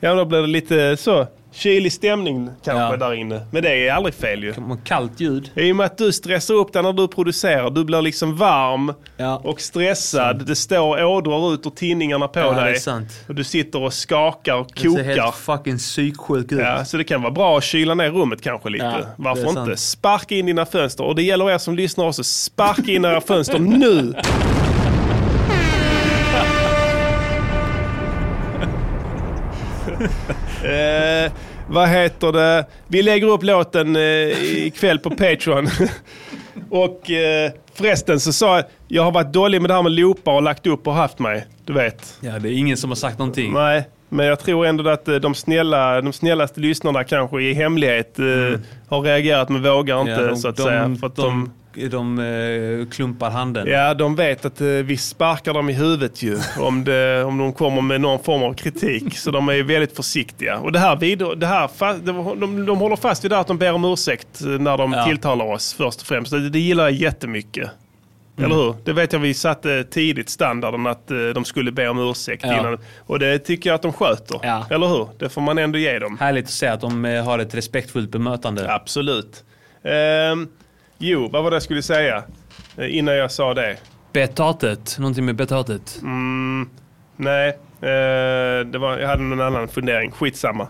Ja, då blir det lite så kylig stämning kanske Ja. där inne. Men det är aldrig fel ju. Kallt ljud. I och med att du stressar upp dig när du producerar. Du blir liksom varm Ja. och stressad. Det står ådror ut ur tinningarna på Ja, det dig. sant. Och du sitter och skakar och Det ser kokar. helt fucking psyksjuk ut. Ja, så det kan vara bra att kyla ner rummet kanske lite. Ja, det Varför inte? sant. Sparka in dina fönster. Och det gäller er som lyssnar också. Sparka in era fönster nu! [LAUGHS] eh, vad heter det? Vi lägger upp låten eh, ikväll på Patreon. [LAUGHS] och eh, förresten så sa jag, jag har varit dålig med det här med loopar och lagt upp och haft mig. Du vet. Ja, det är ingen som har sagt någonting. Nej, men jag tror ändå att eh, de, snälla, de snällaste lyssnarna kanske i hemlighet eh, har reagerat men vågar inte Mm. Ja, de, så att de, säga. För att de, de, de, eh, klumpar handen. ja, de vet att eh, vi sparkar dem i huvudet ju om, det, om de kommer med någon form av kritik. Så de är väldigt försiktiga. Och det här, det här de, de, de håller fast vid det att de ber om ursäkt eh, när de Ja. tilltalar oss först och främst. Det, det gillar jag jättemycket. Mm. Eller hur? Det vet jag vi satte tidigt standarden att de skulle be om ursäkt Ja. innan. Och det tycker jag att de sköter. Ja. Eller hur? Det får man ändå ge dem. Härligt att se att de har ett respektfullt bemötande. Absolut. Ehm, jo, vad var det jag skulle säga eh, innan jag sa det? Betatet. Någonting med betatet. Mm, nej, eh, det var, jag hade någon annan fundering. Skitsamma.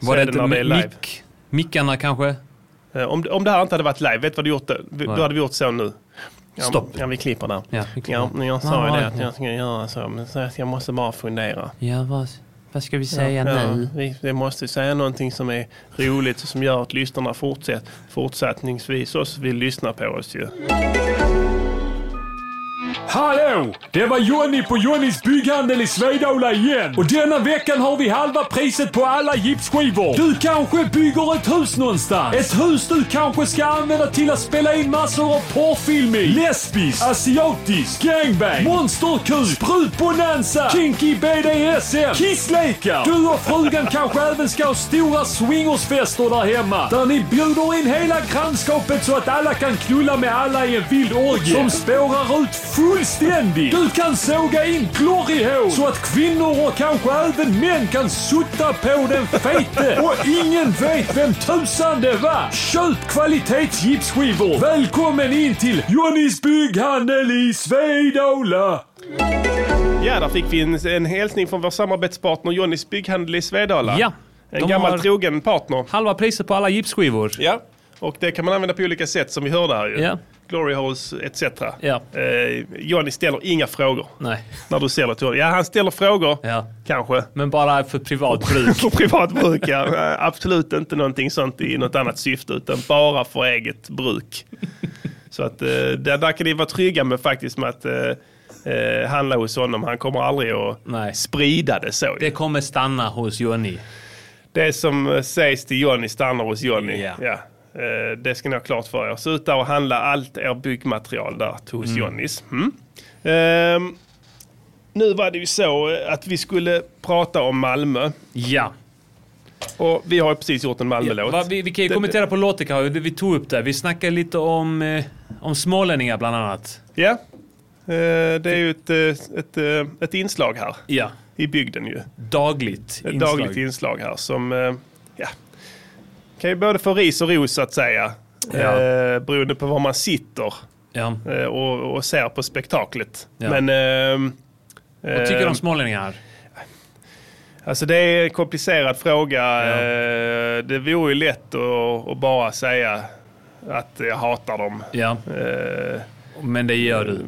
Var det är inte det mick, mickarna kanske? Eh, om, om det här inte hade varit live, vet vad du gjort? det? Då hade vi gjort så nu. Ja, Stopp. Ja, vi klipper där. Ja, vi klipper. Ja, jag sa ju det att ja. jag ska göra så, men så jag måste bara fundera. Ja, vad, vad ska vi säga ja, nu? Vi, vi måste säga någonting som är roligt och som gör att lyssnarna fortsätt, fortsättningsvis också vill lyssna på oss ju. Hallå! Det var Jonny på Jonnys bygghandel i Svedala igen. Och denna veckan har vi halva priset på alla gipsskivor. Du kanske bygger ett hus någonstans. Ett hus du kanske ska använda till att spela in massor av porrfilm i. Lesbisk, asiatisk, gangbang, monsterkuk, sprutbonanza, kinky BDSM, kisslekar. Du och frugan kanske även ska ha stora swingersfester där hemma. Där ni bjuder in hela grannskapet så att alla kan knulla med alla i en vild orgie. Som spårar ut fullständigt. Du kan såga in gloryhår så att kvinnor och kanske även män kan sutta på den fete. [LAUGHS] Och ingen vet vem tusan det var. Köp kvalitetsgipsskivor. Välkommen in till Johnnys bygghandel i Svedala. Ja, där fick vi en, en hälsning från vår samarbetspartner Johnnys bygghandel i Svedala. Ja, En gammal trogen partner. Halva priset på alla gipsskivor. Ja, och det kan man använda på olika sätt som vi hörde här ju. Ja. Glory holes etc. Ja. Eh, Johnny ställer inga frågor Nej. när du säljer till honom. Ja, han ställer frågor, Ja. kanske. Men bara för privat bruk. [LAUGHS] för privat bruk, ja. Eh, Absolut inte någonting sånt i något annat syfte, utan bara för eget bruk. Så att eh, där, där kan ni vara trygga med faktiskt med att eh, eh, handla hos honom. Han kommer aldrig att Nej. sprida det så. Det kommer stanna hos Jonny. Det som eh, sägs till Johnny stannar hos Johnny. Ja. Ja. Eh, Det ska ni ha klart för er. Så ut där och handla allt er byggmaterial där hos Johnnys. Mm. Ehm, nu var det ju så eh, att vi skulle prata om Malmö. Ja. Och vi har ju precis gjort en Malmö-låt. Va, vi, vi kan ju kommentera på låten kanske. Vi tog upp det. Vi snackade lite om, eh, om smålänningar bland annat. Ja. Det är ju ett, ett, ett inslag här Ja. i bygden ju. Dagligt Ett inslag. dagligt inslag här som ja, kan ju både få ris och ros så att säga. Ja. Eh, beroende på var man sitter Ja. eh, och, och ser på spektaklet. Ja. Men, ehm, Vad tycker du ehm, om smålänningar? Alltså det är en komplicerad fråga. Eh, Det vore ju lätt att, att bara säga att jag hatar dem. Ja. Eh, Men det gör du.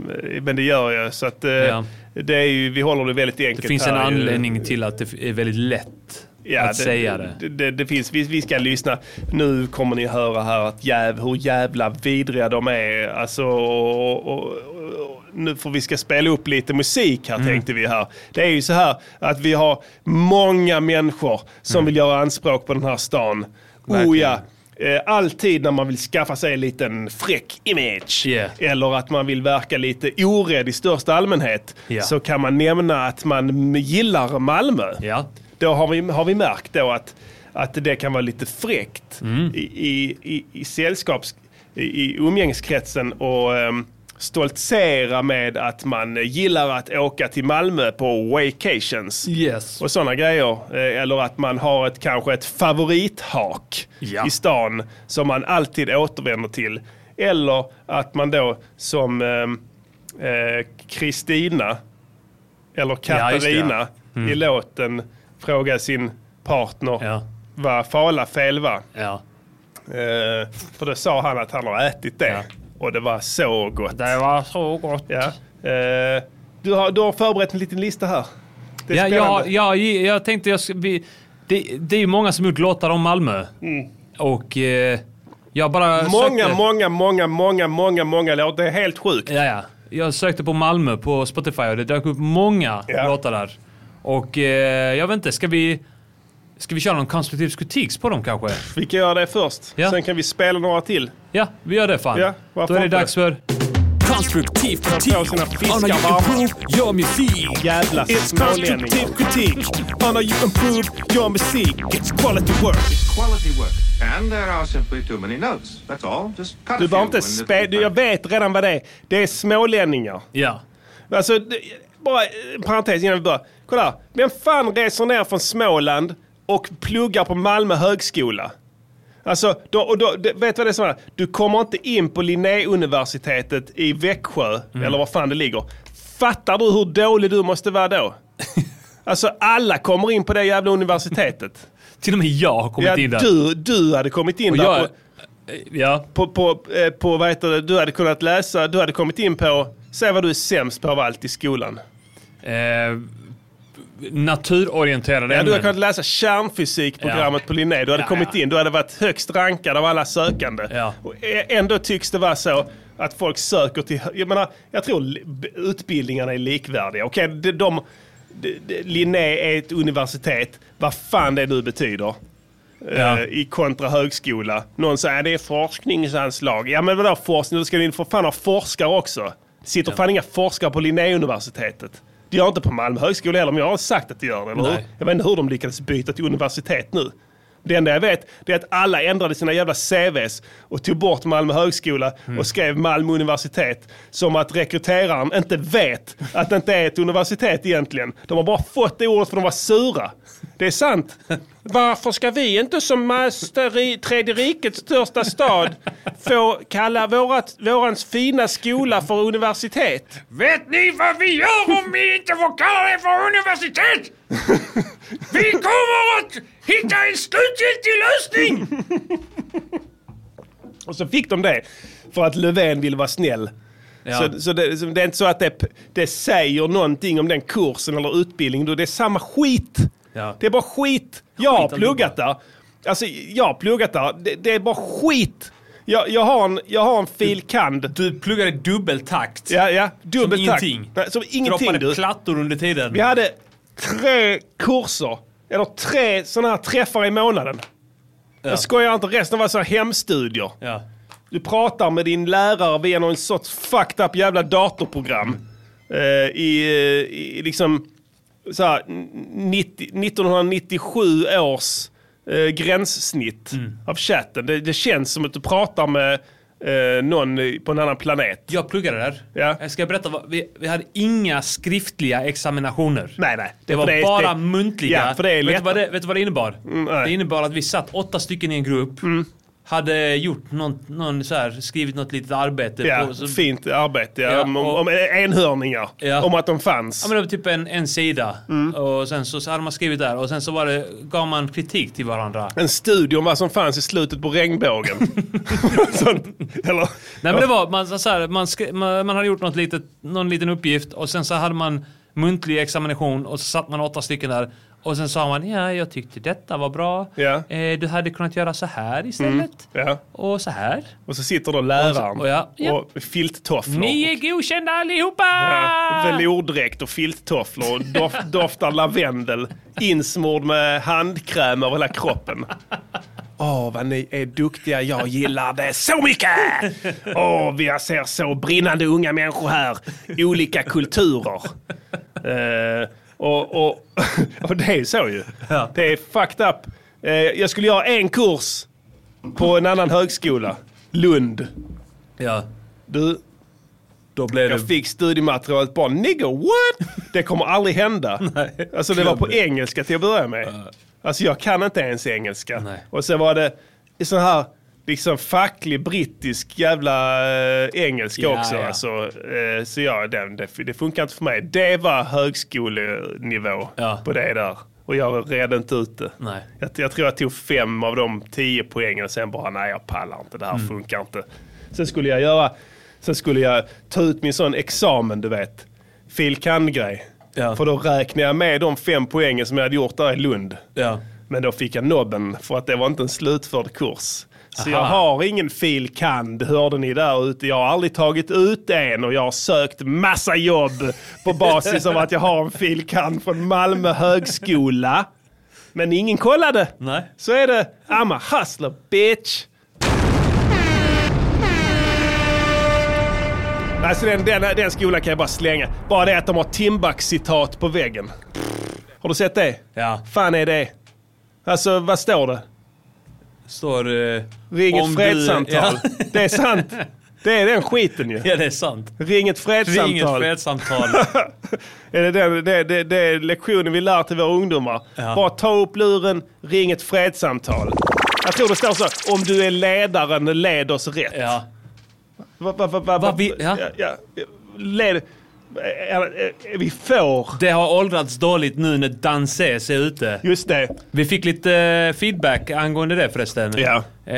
Men det gör jag. Så att, eh, Ja. det är ju, vi håller det väldigt enkelt Det finns en anledning till att det är väldigt lätt att säga det. Det, det, det finns, vi, vi ska lyssna. Nu kommer ni höra här att jäv, hur jävla vidriga de är. Alltså, och, och, och, nu får vi ska spela upp lite musik här Mm. tänkte vi här. Det är ju så här att vi har många människor som Mm. vill göra anspråk på den här stan. Oh ja. Eh, Alltid när man vill skaffa sig en liten fräck image Yeah. eller att man vill verka lite orädd i största allmänhet Ja. så kan man nämna att man gillar Malmö. Ja. Då har vi, har vi märkt då att, att det kan vara lite fräckt Mm. i, i, i, i sällskaps... i, i umgängeskretsen och um, stoltsera med att man gillar att åka till Malmö på vacations. Yes. Och sådana grejer. Eh, Eller att man har ett, kanske ett favorithak Ja. i stan som man alltid återvänder till. Eller att man då som ehm, eh, Kristina eller Ja, just det, ja. Katarina Mm. i låten frågar sin partner Ja. vad falafel var. Ja. Eh, för då sa han att han har ätit det. Ja. Och det var så gott. Det var så gott. Ja. Eh, du, har, du har förberett en liten lista här. Det är Ja, spännande. ja, ja, jag tänkte jag ska, vi, det, det är ju många som gjort låtar om Malmö. Och eh, jag bara Mm. Många, sökte, många, många, många, många, många låtar. Det är helt sjukt. Ja, ja. Jag sökte på Malmö på Spotify och det dök upp många Ja. låtar där. Och eh, jag vet inte, ska vi, ska vi köra någon konstruktiv kritik på dem kanske? [LAUGHS] Vi kan göra det först. Ja. Sen kan vi spela några till. Ja, vi gör det fan. Ja, Då är det inte? dags för... Konstruktiv kritik. On how you improve your music. Jävla It's constructive critique on how you improve your music. It's quality work. quality work. And there are simply too many notes. That's all. Just cut Du behöver inte spela. Jag vet redan vad det är. Det är smålänningar. Ja. Alltså, bara en parentes innan vi börjar. Kolla. Vem fan reser ner från Småland och pluggar på Malmö högskola? Alltså, då, och då, vet du vad det är som är? Du kommer inte in på Linnéuniversitetet i Växjö, Mm. eller var fan det ligger. Fattar du hur dålig du måste vara då? [LAUGHS] Alltså alla kommer in på det jävla universitetet. [LAUGHS] Till och med jag har kommit ja, in där. Du, du hade kommit in Och där jag- på, Ja. på, på, eh, på vad heter det, du hade kunnat läsa, du hade kommit in på, säg vad du är sämst på av allt i skolan. Eh, naturorienterade Ja, du hade ämnen. kunnat läsa kärnfysikprogrammet på Linné. Du hade Ja, kommit ja. in. Du hade varit högst rankad av alla sökande. Ja. Och ändå tycks det vara så Att folk söker till... Jag menar, jag tror utbildningarna är likvärdiga. Okej, de, de, de, Linné är ett universitet, vad fan det nu betyder. Ja. Eh, I kontra högskola. Någon säger det är forskningsanslag. Ja men vadå forskning? Då ska ni för fan ha forskare också. Det sitter fan inga forskare på Linnéuniversitetet. Det gör inte på Malmö högskola heller, men jag har sagt att det gör det, eller hur? Jag vet inte hur de lyckades byta till universitet nu. Det enda jag vet det är att alla ändrade sina jävla CVs och tog bort Malmö högskola Mm. och skrev Malmö universitet. Som att rekryteraren inte vet att det inte är ett universitet egentligen. De har bara fått det ordet för de var sura. Det är sant. [LAUGHS] Varför ska vi inte som master i Tredje rikets största stad få kalla vårat, vårans fina skola för universitet? Vet ni vad vi gör om vi inte får kalla det för universitet? Vi kommer att hitta en slutgiltig lösning! Och så fick de det för att Löfven vill vara snäll. Ja. Så, så, det, så det är inte så att det, det säger någonting om den kursen eller utbildningen. Det är samma skit. Ja. Det är bara skit. Jag har pluggat där. Alltså, jag har pluggat där. Det, det är bara skit. Jag, jag, har en, jag har en fil. kand. Du pluggade dubbeltakt. Ja, ja. Dubbeltakt. ingenting. Nej, Som ingenting Droppade du. plattor under tiden. Vi hade tre kurser. Eller tre sådana här träffar i månaden. Jag skojar inte. Resten var så här hemstudier. Ja. Du pratar med din lärare via någon sorts fucked up jävla datorprogram. Eh, i, eh, I liksom så här, 90, 1997 års eh, gränssnitt av chatten. Det, det känns som att du pratar med eh, någon på en annan planet. Jag pluggade där. Ja. Jag ska berätta, vi, vi hade inga skriftliga examinationer. Nej, nej. Det var för är- bara det- muntliga. Ja, för det är vet, du vad det, vet du vad det innebar? Mm. det innebar att vi satt åtta stycken i en grupp. Hade gjort någon, någon så här, skrivit något litet arbete. Ja, på, så, fint arbete. Ja, Ja, om, och- om enhörningar. Ja. Om att de fanns. Ja men det var typ en, en sida. Mm. Och sen så, så hade man skrivit där och sen så var det, gav man kritik till varandra. En studie om vad som fanns i slutet på regnbågen. [LAUGHS] Sånt, eller? Nej men det var, man, så här, man, skri- man, man hade gjort något litet, någon liten uppgift och sen så hade man muntlig examination och så satt man åtta stycken där. Och sen sa man, ja jag tyckte detta var bra. Ja. Eh, du hade kunnat göra så här istället. Ja. Och så här. Och så sitter då läraren Och så- och ja, ja. och filttofflor. Ni är godkända allihopa! Ja, velourdräkt och filttofflor och dof, [LAUGHS] doftar lavendel insmord med handkräm över hela kroppen. Åh, vad ni är duktiga. Jag gillar det så mycket! Åh, vi ser så brinnande unga människor här. Olika kulturer. Eh, och, och, [LAUGHS] och det är så ju. Det är fucked up. Eh, jag skulle göra en kurs på en annan högskola. Lund. Ja. Du, Då blev jag det... fick studiematerialet bara nigga what? Det kommer aldrig hända. [LAUGHS] alltså det var på engelska till att börja med. Alltså jag kan inte ens engelska. Nej. Och sen var det i sån här liksom facklig brittisk jävla eh, engelska Ja, också. ja. Alltså, eh, så ja, det, det, det funkar inte för mig. Det var högskolenivå Ja. på det där. Och jag redde inte ut det. Nej. Jag, jag tror jag tog fem av de tio poängen och sen bara nej jag pallar inte, det här Mm. funkar inte. Sen skulle jag göra, sen skulle jag ta ut min sån examen du vet. Fil. kand.-grej. Ja. För då räknade jag med de fem poängen som jag hade gjort där i Lund. Ja. Men då fick jag nobben för att det var inte en slutförd kurs. Så jag har ingen fil. kand, hörde ni där ute. Jag har aldrig tagit ut en och jag har sökt massa jobb på basis av att jag har en fil. kand från Malmö högskola. Men ingen kollade. Nej. Så är det. I'm a hustler bitch. Alltså den, den, den skolan kan jag bara slänga. Bara det att de har Timbuk-citat på väggen. Har du sett det? Ja. fan är det? Alltså vad står det? Står... Eh, Ring ett fredssamtal. Ja. [LAUGHS] Det är sant. Det är den skiten ju. ja, det är sant. Ring ett fredssamtal. Ring ett fredssamtal. [LAUGHS] Är det, den, det, det, det är lektionen vi lär till våra ungdomar. Ja. Bara ta upp luren, ring ett fredssamtal. Jag tror det står så, om du är ledaren, led oss rätt. ja. Va, va, va, va, Va, vi- ja. ja, ja, led, vi får. Det har åldrats dåligt nu när Danses är ute. Just det. Vi fick lite eh, feedback angående det förresten. Ja. Eh,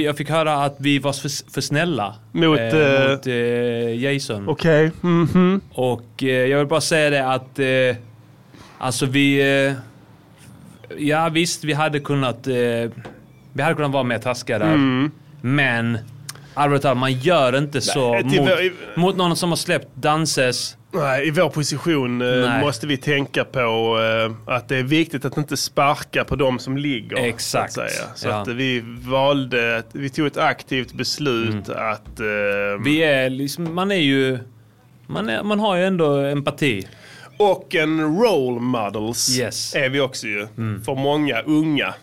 jag fick höra att vi var för, för snälla Mot, eh, eh, mot eh, Jason. Okej. mhm. Och eh, jag vill bara säga det att eh, alltså vi... Eh, ja visst, vi hade kunnat... Eh, vi hade kunnat vara mer taskiga där. Mm. Men allvarligt talat, man gör inte så Nej, mot, vår- mot någon som har släppt Danses. Nej, i vår position eh, måste vi tänka på eh, att det är viktigt att inte sparka på de som ligger. Exakt. Så, att, så Ja. att vi valde, vi tog ett aktivt beslut att... eh, Vi är liksom, man är ju... Man, är, man har ju ändå empati. Och en role models Yes. är vi också ju. För många unga.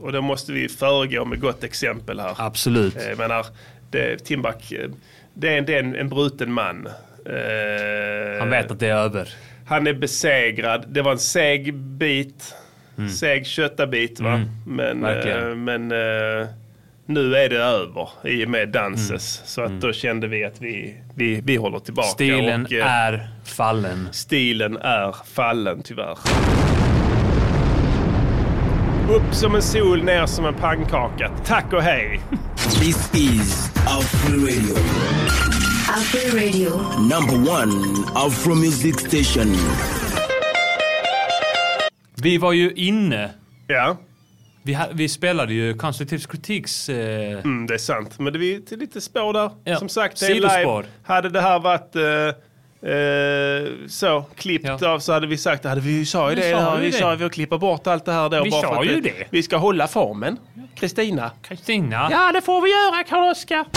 Och då måste vi föregå med gott exempel här. Absolut. Eh, Jag menar, det, Timbuk, eh, det är, en- det är en, en bruten man. Eh, Han vet att det är över. Han är besegrad. Det var en seg bit. Seg köttabit va. Mm. Men, Verkligen. eh, men eh, nu är det över i och med Danses. Så att då kände vi att vi, vi, vi håller tillbaka. Stilen och, är fallen. Stilen är fallen tyvärr. Upp som en sol, ner som en pannkaka. Tack och hej! This is Afro Radio. Afro Radio. Number one Afro Music Station. Vi var ju inne. Ja. Vi, vi spelade ju konstruktiv kritiks... Eh, Mm, det är sant. Men det är till lite spår där. Ja. Som sagt, det är live. Hade det här varit eh, eh, så klippt av så hade vi sagt, det hade vi ju sa ju Vi det. sa ju vi det. sa att vi klippa bort allt det här då. Vi bara sa att ju det- det. Vi ska hålla formen. Kristina. Kristina. Ja, det får vi göra Karl-Oskar. [LAUGHS]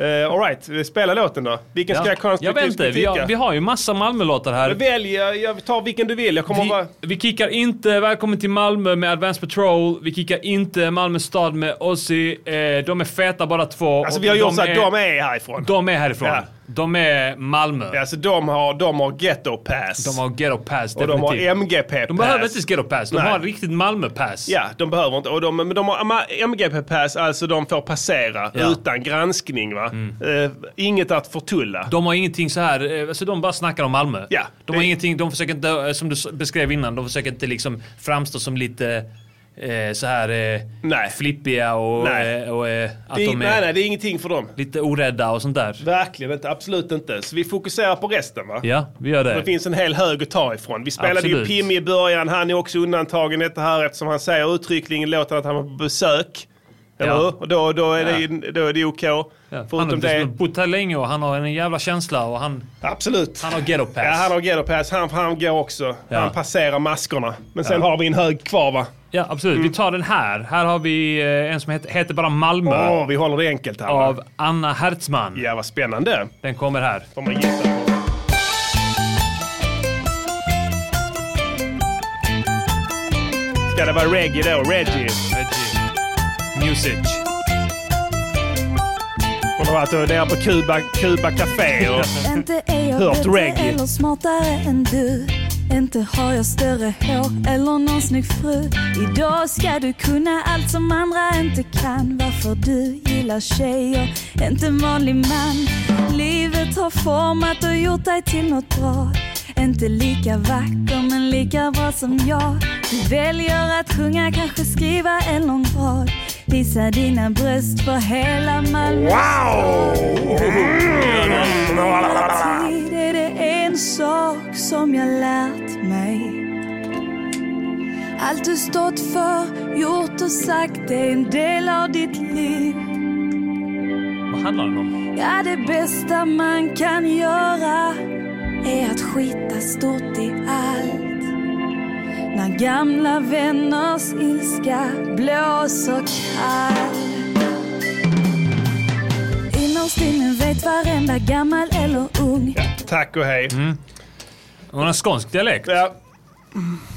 Uh, Alright, spela låten då. Vilken ska jag Jag konstruktivt vet inte, vi har, vi har ju massa Malmö-låtar här. Välj, jag, jag tar vilken du vill. Jag kommer Vi, vara... vi kickar inte Välkommen till Malmö med Advanced Patrol. Vi kickar inte Malmö stad med Ozzy. Eh, de är feta bara två. Alltså vi har gjort så att de är härifrån. De är härifrån. Ja. De är Malmö. Alltså de har, de har ghetto pass. De har ghetto pass, Och de har definitivt. MGP pass. De behöver inte ghetto pass, de Nej. har riktigt Malmö-pass. Ja, de behöver inte. Och de, men de har MGP pass, alltså de får passera Ja. utan granskning. Va? Eh, inget att förtulla. De har ingenting så här, eh, alltså de bara snackar om Malmö. Ja, de har ingenting, de försöker inte, eh, som du beskrev innan, de försöker inte liksom framstå som lite eh, så här eh, Nej. flippiga och, Nej. eh, och eh, att det, de är nej, nej, det är ingenting för dem. lite orädda och sånt där. Verkligen inte, absolut inte. Så vi fokuserar på resten va? Ja, vi gör Det det. finns en hel hög att ta ifrån. Vi spelade Absolut. ju Pimmy i början, han är också undantagen i detta här eftersom han säger uttryckligen i låten att han var på besök. Eller Ja. hur? Och då, då, är Ja. det, då är det okej. Ja, han har det... bott här länge och han har en jävla känsla och han, Absolut. han har ghetto pass. Ja, han har ghetto pass. Han, han går också. Ja. Han passerar maskorna. Men sen har vi en hög kvar va? Ja, absolut. Vi tar den här. Här har vi eh, en som heter, heter bara Malmö. Åh, vi håller det enkelt här? Av Anna Hertzman. Ja, vad spännande. Den kommer här. Får man gissa på. Ska det vara reggae då? Reggie? Reggie. Music. Hon har varit nere på Cuba, Cuba Café och Inte är jag hört bättre reggae. Inte har jag större hår eller någon snygg fru. Idag ska du kunna allt som andra inte kan. Varför du gillar tjejer, inte en vanlig man. Livet har format och gjort dig till något bra. Inte lika vacker men lika bra som jag. Du väljer att sjunga, kanske skriva en lång rad. Visa dina bröst för hela Malmö Tid är det en sak som jag lärt mig. Allt du stått för, gjort och sagt är en del av ditt liv. Vad handlar den om? Ja, det bästa man kan göra är att skita stort i allt. När gamla vänners ilska blåser kall. Innerst inne vet varenda gammal eller ung. Tack och hej. Hon har skånsk dialekt. Ja.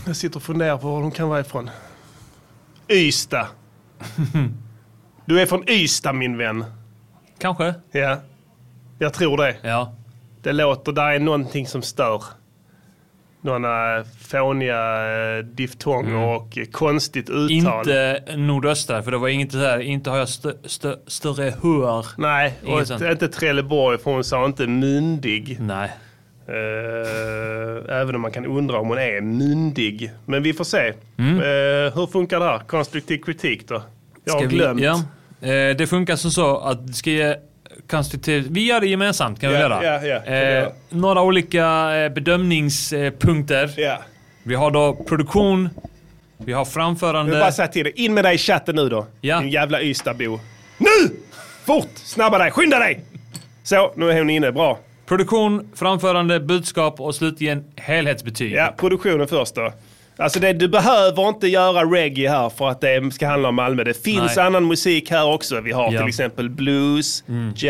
Jag sitter och funderar på var de kan vara ifrån. Ystad. [LAUGHS] Du är från Ystad min vän. Kanske. Ja. Jag tror det. Ja. Det låter, där är någonting som stör. Några fåniga eh, diftonger och eh, konstigt uttal. Inte nordöstra, för det var inget så här, inte har jag stö, stö, större hör. Nej, och inte Trelleborg för hon sa inte myndig. Nej. Eh, även om man kan undra om hon är myndig. Men vi får se. Mm. Eh, hur funkar det här? Konstruktiv kritik då? Jag har Ska vi- glömt. Ja. Eh, det funkar som så att ska ge konstruktiv... Vi gör det gemensamt kan vi Ja, göra. kan vi eh, göra. några olika eh, bedömningspunkter. Vi har då produktion, vi har Jag framförande. vill bara säga till dig, in med dig i chatten nu då. Ja. Din jävla Ystadbo. Nu! Fort! Snabba dig! Skynda dig! Så, nu är hon inne. Bra. Produktion, framförande, budskap och slutligen helhetsbetyg. Ja, produktionen först då. Alltså det, du behöver inte göra reggae här för att det ska handla om Malmö. Det finns Nej. annan musik här också. Vi har Ja. Mm. till exempel blues, jazz,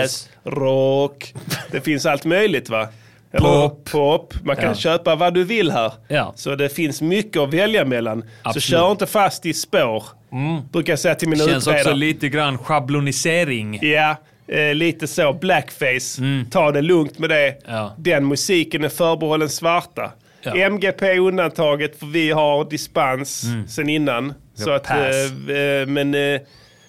Jazz. rock. Det finns allt möjligt va? Eller Pop. pop. Man kan Ja. köpa vad du vill här. Ja. Så det finns mycket att välja mellan. Så Absolut. kör inte fast i spår. Brukar jag säga till mina Känns utredare. också lite grann schablonisering. Ja, eh, lite så. Blackface. Ta det lugnt med det. Mm. Ja. Den musiken är förbehållen svarta. Ja. MGP är undantaget för vi har dispens Mm. sen innan. Vi Så att, eh, eh, men eh,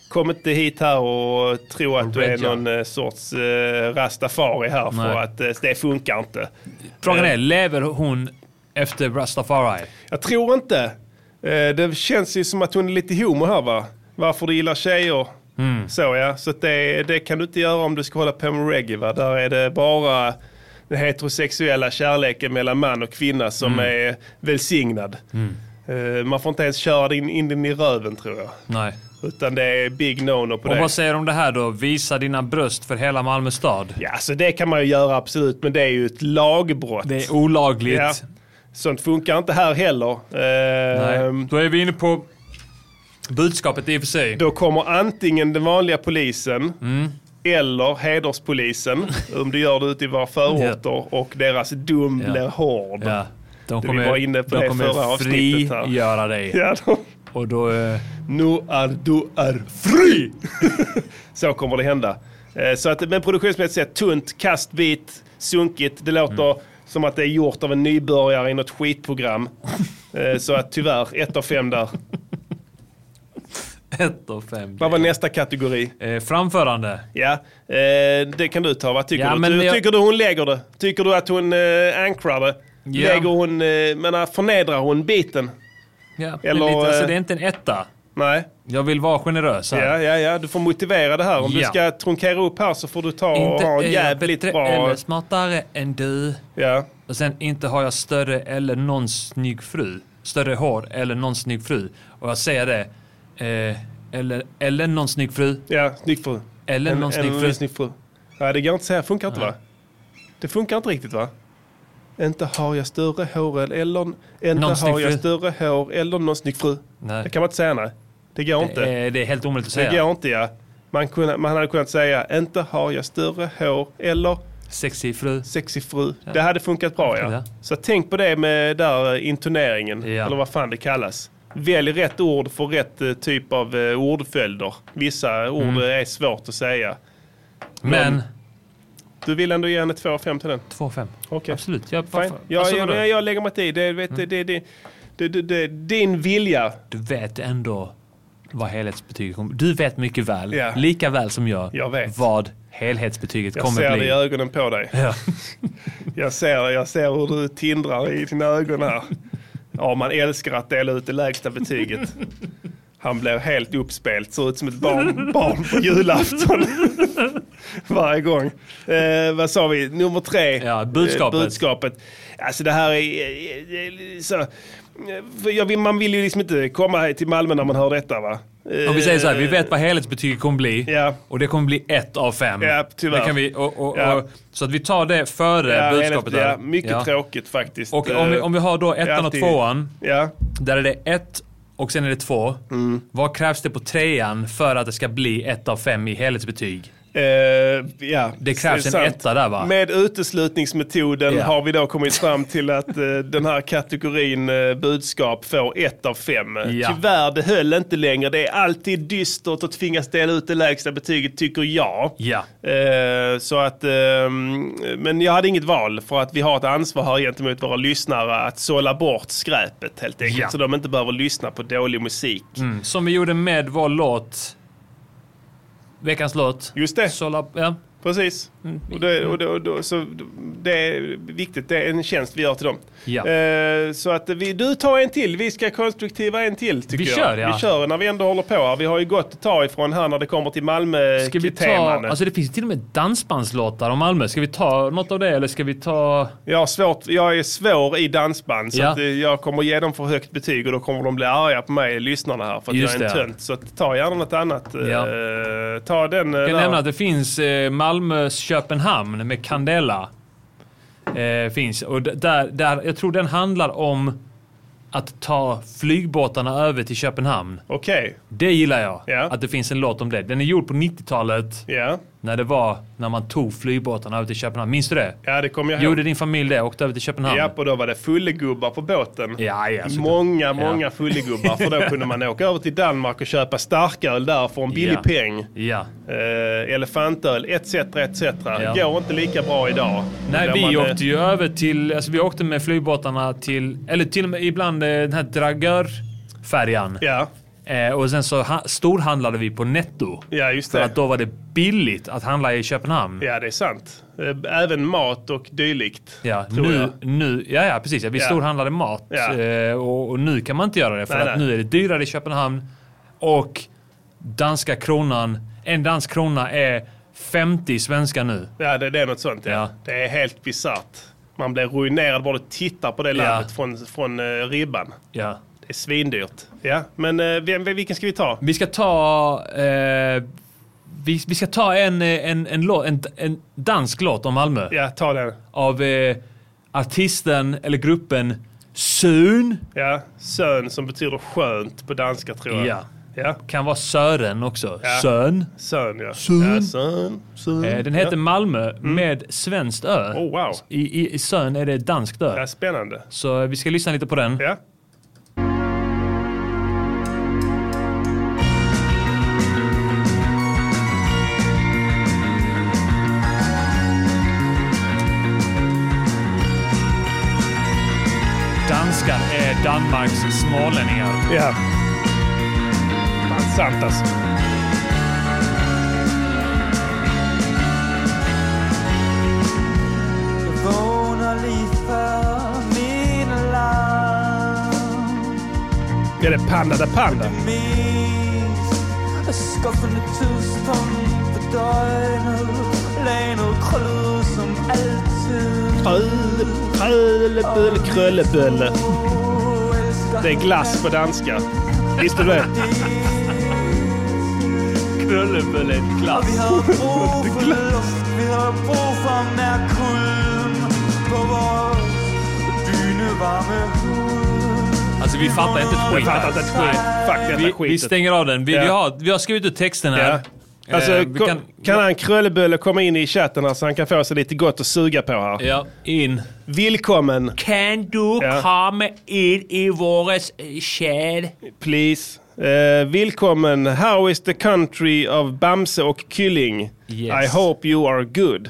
kom inte hit här och tro att du är någon eh, sorts eh, rastafari här för Nej. att eh, det funkar inte. Frågan är, lever hon efter Rastafari? Jag tror inte. Det känns ju som att hon är lite homo här va? Varför du gillar tjejer. Mm. Så ja, så det, det kan du inte göra om du ska hålla på med reggae va? Där är det bara den heterosexuella kärleken mellan man och kvinna som Mm. är välsignad. Eh, Man får inte ens köra in, in den i röven tror jag. Nej. Utan det är big no-no på Och det. vad säger du om det här då? Visa dina bröst för hela Malmö stad. Ja, så det kan man ju göra absolut, men det är ju ett lagbrott. Det är olagligt. Ja. Sånt funkar inte här heller. Eh, Nej. Då är vi inne på budskapet i och för sig. Då kommer antingen den vanliga polisen Mm. Eller hederspolisen, [LAUGHS] om du gör det ute i våra förorter, och deras dom blir hård. De vi kommer, var inne på de det kommer förra avsnittet här. dig. Ja, de, Och då... Eh, nu är du är fri! [LAUGHS] Så kommer det hända. Eh, Så att, men produktionsmässigt sett tunt, kastbit, sunkigt. Det låter Mm. som att det är gjort av en nybörjare i något skitprogram. [LAUGHS] Eh, Så att tyvärr, ett av fem där. Ett och fem. Vad var nästa kategori? Eh, framförande. Ja, eh, det kan du ta. Vad tycker Ja, du? Hur jag- tycker du hon lägger det? Tycker du att hon eh, ankrar det? Ja. Lägger hon, eh, menar, förnedrar hon biten? Ja, Eller, lite, alltså, eh, det är inte en etta. Nej. Jag vill vara generös här. Ja, ja, ja. Du får motivera det här. Om du Ja. ska trunkera upp här så får du ta och Inte ha är en jävligt bra... eller smartare än du. Ja. Och sen inte har jag större eller någon snygg fru. Större hår eller någon snygg fru. Och jag säger det. Eh, eller, eller någon snygg fru. Ja, snygg fru. Eller någon snygg en, fru. en snygg fru. Nej, det går inte att säga. Funkar inte Nej. va? Det funkar inte riktigt va? Inte har jag större hår eller... eller inte Någon har jag fru. större hår eller någon snygg fru. Nej. Det kan man inte säga nej. Det går inte. Det är, det är helt omöjligt att Det säga. går inte ja. Man, kunde, man hade kunnat säga inte har jag större hår eller Sexig fru. sexig fru. Ja. Det hade funkat bra ja. Ja. Så tänk på det med där eh, intoneringen. Ja. Eller vad fan det kallas. Välj rätt ord för rätt eh, typ av eh, ordföljder. Vissa ord Mm. eh, är svårt att säga. Men... Du vill ändå ge henne 2 5 till den? 2-5. Okej. Absolut. Jag, Fine. Jag, alltså, jag, jag, jag lägger mig i. Det, vet, det, det, det, det, det, din vilja. Du vet ändå vad helhetsbetyget kommer Du vet mycket väl, Ja. lika väl som jag, Jag vad helhetsbetyget Jag kommer ser bli. det i ögonen på dig. Ja. Jag ser, jag ser hur du tindrar i dina ögon här. Ja, man älskar att dela ut det lägsta betyget. Han blir helt uppspelt, ser ut som ett barn, barn på julafton. [LAUGHS] Varje gång. Eh, vad sa vi? Nummer tre. Ja, budskapet. Eh, budskapet. Alltså det här är... eh, eh, Så, för jag man vill ju liksom inte komma till Malmö när man hör detta va? Om vi säger så här, vi Eh, vet vad helhetsbetyget kommer bli. Ja. Och det kommer bli ett av fem. Ja, tyvärr. Det kan vi, och, och, Ja. och, så att vi tar det före budskapet. ja, mycket tråkigt faktiskt. Och om vi, Eh, om vi har då ettan och tvåan. Där är det ett och sen är det två. Mm. Vad krävs det på trean för att det ska bli ett av fem i helhetsbetyg? Eh, ja, Det krävs en sant. etta där va? Med uteslutningsmetoden Ja. har vi då kommit fram till att eh, den här kategorin eh, budskap får ett av fem. Ja. Tyvärr, det höll inte längre. Det är alltid dystert att tvingas dela ut det lägsta betyget, tycker jag. Ja. Eh, så att, ehm, men jag hade inget val för att vi har ett ansvar här gentemot våra lyssnare att sålla bort skräpet helt enkelt. Så de inte behöver lyssna på dålig musik. Mm. Som vi gjorde med vår låt. Veckans låt. Just det. Sålla, ja. Precis. Och det, och det, och det, så det är viktigt, det är en tjänst vi gör till dem. Ja. Eh, så att vi, du tar en till, vi ska konstruktiva en till tycker Vi jag. kör, ja. Vi kör när vi ändå håller på här. Vi har ju gått att ta ifrån här när det kommer till Ska vi ta, alltså det finns till och med dansbandslåtar om Malmö. Ska vi ta något av det eller ska vi ta... Jag, har svårt, jag är svår i dansband så Ja. att eh, jag kommer ge dem för högt betyg och då kommer de bli arga på mig, lyssnarna här, för att Just jag är en tönt. Så ta gärna något annat. eh, Ja. ta den eh, Jag kan nämna att det finns eh, Malmö-Köpenhamn med Candela. Eh, finns. Och där, där, jag tror den handlar om att ta flygbåtarna över till Köpenhamn. Okej. Det gillar jag. Ja. Att det finns en låt om det. Den är gjord på 90-talet. Ja. När det var när man tog flygbåtarna över till Köpenhamn. Minns du det? Ja, det kommer jag ihåg. Gjorde din familj det? Åkte över till Köpenhamn? Ja, och då var det fullegubbar på båten. Ja, ja, såklart. många, många Ja. fullegubbar. För då [LAUGHS] kunde man åka över till Danmark och köpa starköl där för en billig Ja. peng. Ja. Eh, elefantöl, etc. etc. Ja. Går inte lika bra idag. Nej, vi eh, åkte ju över till, alltså vi åkte med flygbåtarna till, eller till och med ibland eh, den här Dragör-färjan. Ja. Eh, och sen så ha, storhandlade vi på Netto. Ja, just För det. att då var det billigt att handla i Köpenhamn. Ja, det är sant. Eh, Även mat och dylikt. Ja, tror nu, jag. nu, ja, ja, precis. Ja, vi Ja. storhandlade mat Ja. eh, och, och nu kan man inte göra det för Nej, att nej. nu är det dyrare i Köpenhamn och danska kronan, en dansk krona är 50 svenska nu. Ja, det, det är något sånt. Ja. Det är helt bisarrt. Man blir ruinerad bara du tittar på det landet från, från uh, ribban. Ja. Det är svindyrt. Ja, men uh, vem, vilken ska vi ta? Vi ska ta... Eh, vi, vi ska ta en, eh, en, en, låt, en, en dansk låt om Malmö. Ja, ta den. Av eh, artisten eller gruppen Sön. Ja, Sön som betyder skönt på danska tror jag. Ja. Ja. Kan vara Sören också. Ja. Sön. Sön, ja. Sön. Ja, Sön. Sön. Eh, den heter ja. Malmö med svenskt ö. Oh, wow. I, i, I Sön är det danskt ö. Ja, spännande. Så vi ska lyssna lite på den. Ja. Danmarks smålänningar. Ja. Fan sant alltså. Min alarm Är det Panda da Panda? Skuffende krøllet som altid Krölle, kröllebölle, kröllebölle. Det är glass på danska. Visste du det? Kröllebölle är glass. Vi har brug for luft Vi har brug for nær kulden På vores dynevarme hud Alltså vi fattar inte ett skit. Vi fattar inte ett skit. Fuck detta vi, vi skitet. stänger av den. Vi, vi, Ja. har, vi har skrivit ut texten här. Ja. Alltså, Eh, kan, kan, han kröllebölle komma in i chatten här så han kan få sig lite gott att suga på här? Ja, in. Välkommen. Kan du Ja. komma in i våras chatt? Please. Uh, välkommen. How is the country of Bamse och Kylling? Yes. I hope you are good.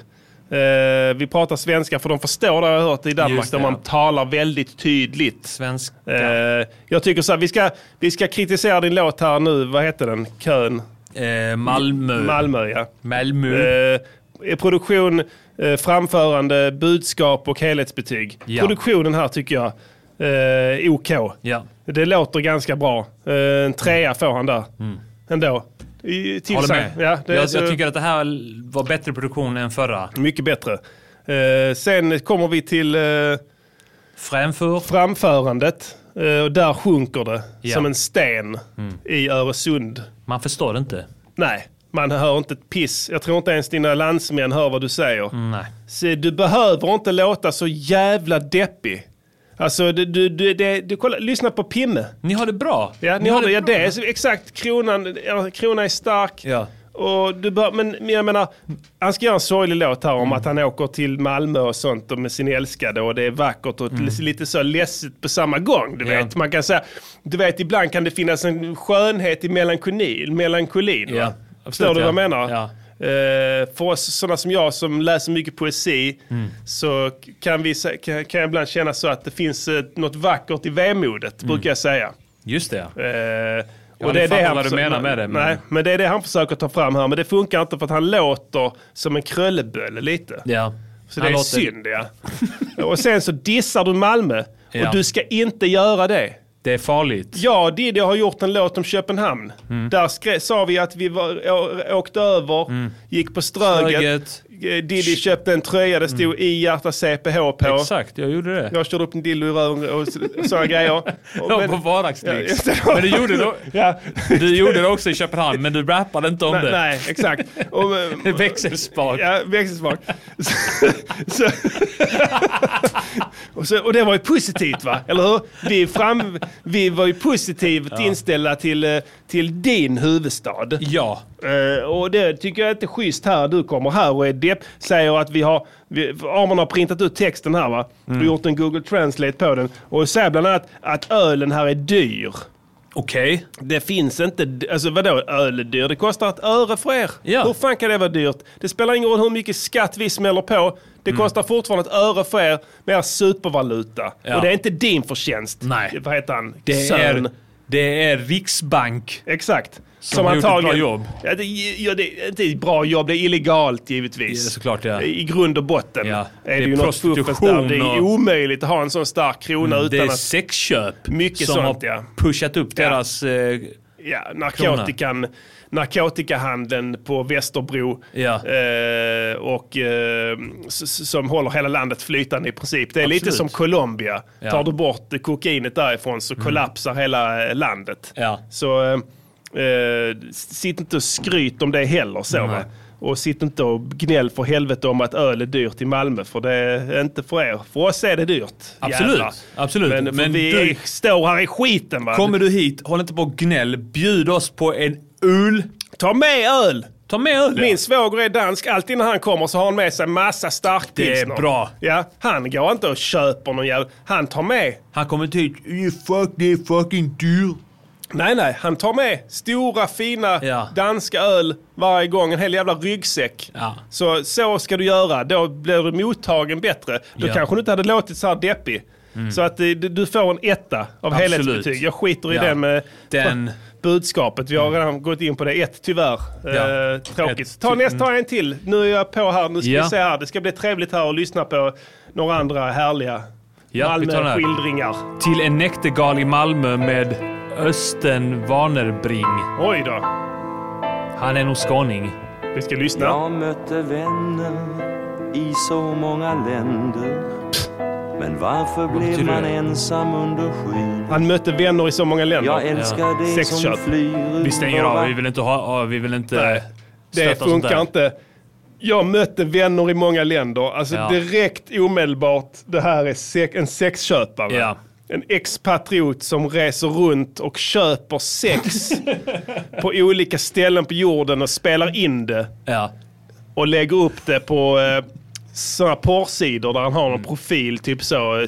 Eh, vi pratar svenska för de förstår det har jag hört i Danmark Just där det. man talar väldigt tydligt. Svenska. Eh, jag tycker så här, vi ska, vi ska kritisera din låt här nu. Vad heter den? Kön? Eh, Malmö. Malmö, ja. Malmö. Eh, produktion, eh, framförande, budskap och helhetsbetyg. Ja. Produktionen här tycker jag eh, OK. Ja. Det låter ganska bra. Eh, en trea får han där. Ändå. I, till Håller med. Ja, det jag, jag tycker att det här var bättre produktion än förra. Mycket bättre. Eh, sen kommer vi till eh, Framför. framförandet. Och där sjunker det Ja. som en sten i Öresund. Man förstår det inte. Nej, man hör inte ett piss. Jag tror inte ens dina landsmän hör vad du säger. Nej. Så du behöver inte låta så jävla deppig. Alltså, du, du, du, det, du kolla, lyssna på Pimme. Ni har det bra. Ja, ni har det, ja, det är exakt. Kronan, ja, kronan är stark. Ja. Och du bör, men jag menar, han ska göra en sorglig låt här Mm. om att han åker till Malmö och sånt och med sin älskade och det är vackert och lite så ledset på samma gång. Du Mm. Ja. vet, man kan säga, du vet ibland kan det finnas en skönhet i melankolin, melankolin. Ja, absolut, Förstår du vad jag menar? Ja. Eh, för oss sådana som jag som läser mycket poesi Mm. så kan, vi, kan, kan jag ibland känna så att det finns eh, något vackert i vemodet, Mm. brukar jag säga. Just det. Eh, Jag hade fattat vad du menar med det, men- Nej, men det är det han försöker ta fram här. Men det funkar inte för att han låter som en kröllebölle lite. Ja. Så Han det är låter- synd ja. [LAUGHS] och sen så dissar du Malmö. Ja. Och du ska inte göra det. Det är farligt. Och Diddy har gjort en låt om Köpenhamn. Mm. Där skre- sa vi att vi var, åkte över, gick på Ströget. Ströget. Eh, Diddy köpte en tröja, det stod i hjärta CPH på. Exakt, jag gjorde det. Jag körde upp en dildo i röven och sådana grejer. Och, [LAUGHS] Ja, på vardagsdricks. Ja. Men du gjorde, det, [LAUGHS] Ja. du gjorde det också i Köpenhamn, men du rappade inte om Nej, det. nej, exakt. Och, eh, [LAUGHS] Växelspak. Ja, växelspak. så, och, så, och det var ju positivt va? Eller hur? Vi, fram, vi var ju positivt inställda till, eh, till din huvudstad. Ja. Eh, och det tycker jag inte är schysst här. Du kommer här och är depp, säger att vi har, vi, Arman har printat ut texten här va? Mm. Och gjort en Google Translate på den. Och säger bland annat att ölen här är dyr. Okej. Det finns inte, alltså vadå öl är dyr? Det kostar ett öre för er. Ja. Hur fan kan det vara dyrt? Det spelar ingen roll hur mycket skatt vi smäller på. Det Mm. kostar fortfarande ett öre för er med er supervaluta. Ja. Och det är inte din förtjänst. Nej. Vad heter han? Det Sön. är, det är Riksbank Exakt. Som, har gjort ett bra jobb. Ja, det, ja, det är inte ett bra jobb, det är illegalt givetvis. Ja, såklart, ja. I grund och botten Ja, är det, det är ju något fuffens där. prostitution Det är och- Mm, omöjligt att ha en sån stark krona Det utan är att... sexköp Mycket som sånt, har pushat upp deras... Eh, Ja, narkotikan, narkotikahandeln på Västerbro Ja. eh, och eh, som håller hela landet flytande i princip. Det är lite Absolut. som Colombia. Ja. Mm. Tar du bort eh, kokainet därifrån så kollapsar hela eh, landet. Ja. Så eh, sitt inte och skryt om det heller. Så, va? Och sitt inte och gnäll för helvete om att öl är dyrt i Malmö. För det är inte för er. För oss är det dyrt. Absolut, Jävlar. absolut. Men, Men vi du- står här i skiten. Va? kommer du hit, håll inte på och gnäll. Bjud oss på en öl. Ta med öl! Ta med öl. Min svåger är dansk. Alltid när han kommer så har han med sig massa starkpilsner. Det är bra. Ja, han går inte och köper någon jävla... Han tar med... Han kommer inte hit. "You Fuck, det är fucking dyrt. Nej, nej. Han tar med stora fina Ja. danska öl varje gång. En hel jävla ryggsäck. Ja. Så, så ska du göra. Då blir du mottagen bättre. Då Ja. kanske du inte hade låtit så här deppig. Så att eh, du, får en etta av Absolut. helhetsbetyg. Jag skiter i den med Den- budskapet. Vi har redan gått in på det. Ett tyvärr. Eh, tråkigt. Ett Ta nästa, ta en till. Nu är jag på här. Nu ska vi se här. Det ska bli trevligt här att lyssna på några andra härliga Ja. Malmö-skildringar. Till en näktergal i Malmö med Östen Warnerbring. Oj då. Han är nog skåning. Vi ska lyssna. Jag mötte vänner i så många länder Men varför blev man det? ensam under skyn? Han mötte vänner i så många länder. Jag älskar det som Sexköp. flyr Vi stänger av. Vi vill inte ha... Vi vill inte... Nej, Det funkar där. inte. Jag mötte vänner i många länder. Alltså Ja. direkt omedelbart. Det här är en sexköpare. Ja. En expatriot som reser runt och köper sex på olika ställen på jorden och spelar in det. Ja. Och lägger upp det på eh, sådana porrsidor där han har någon profil, typ så eh,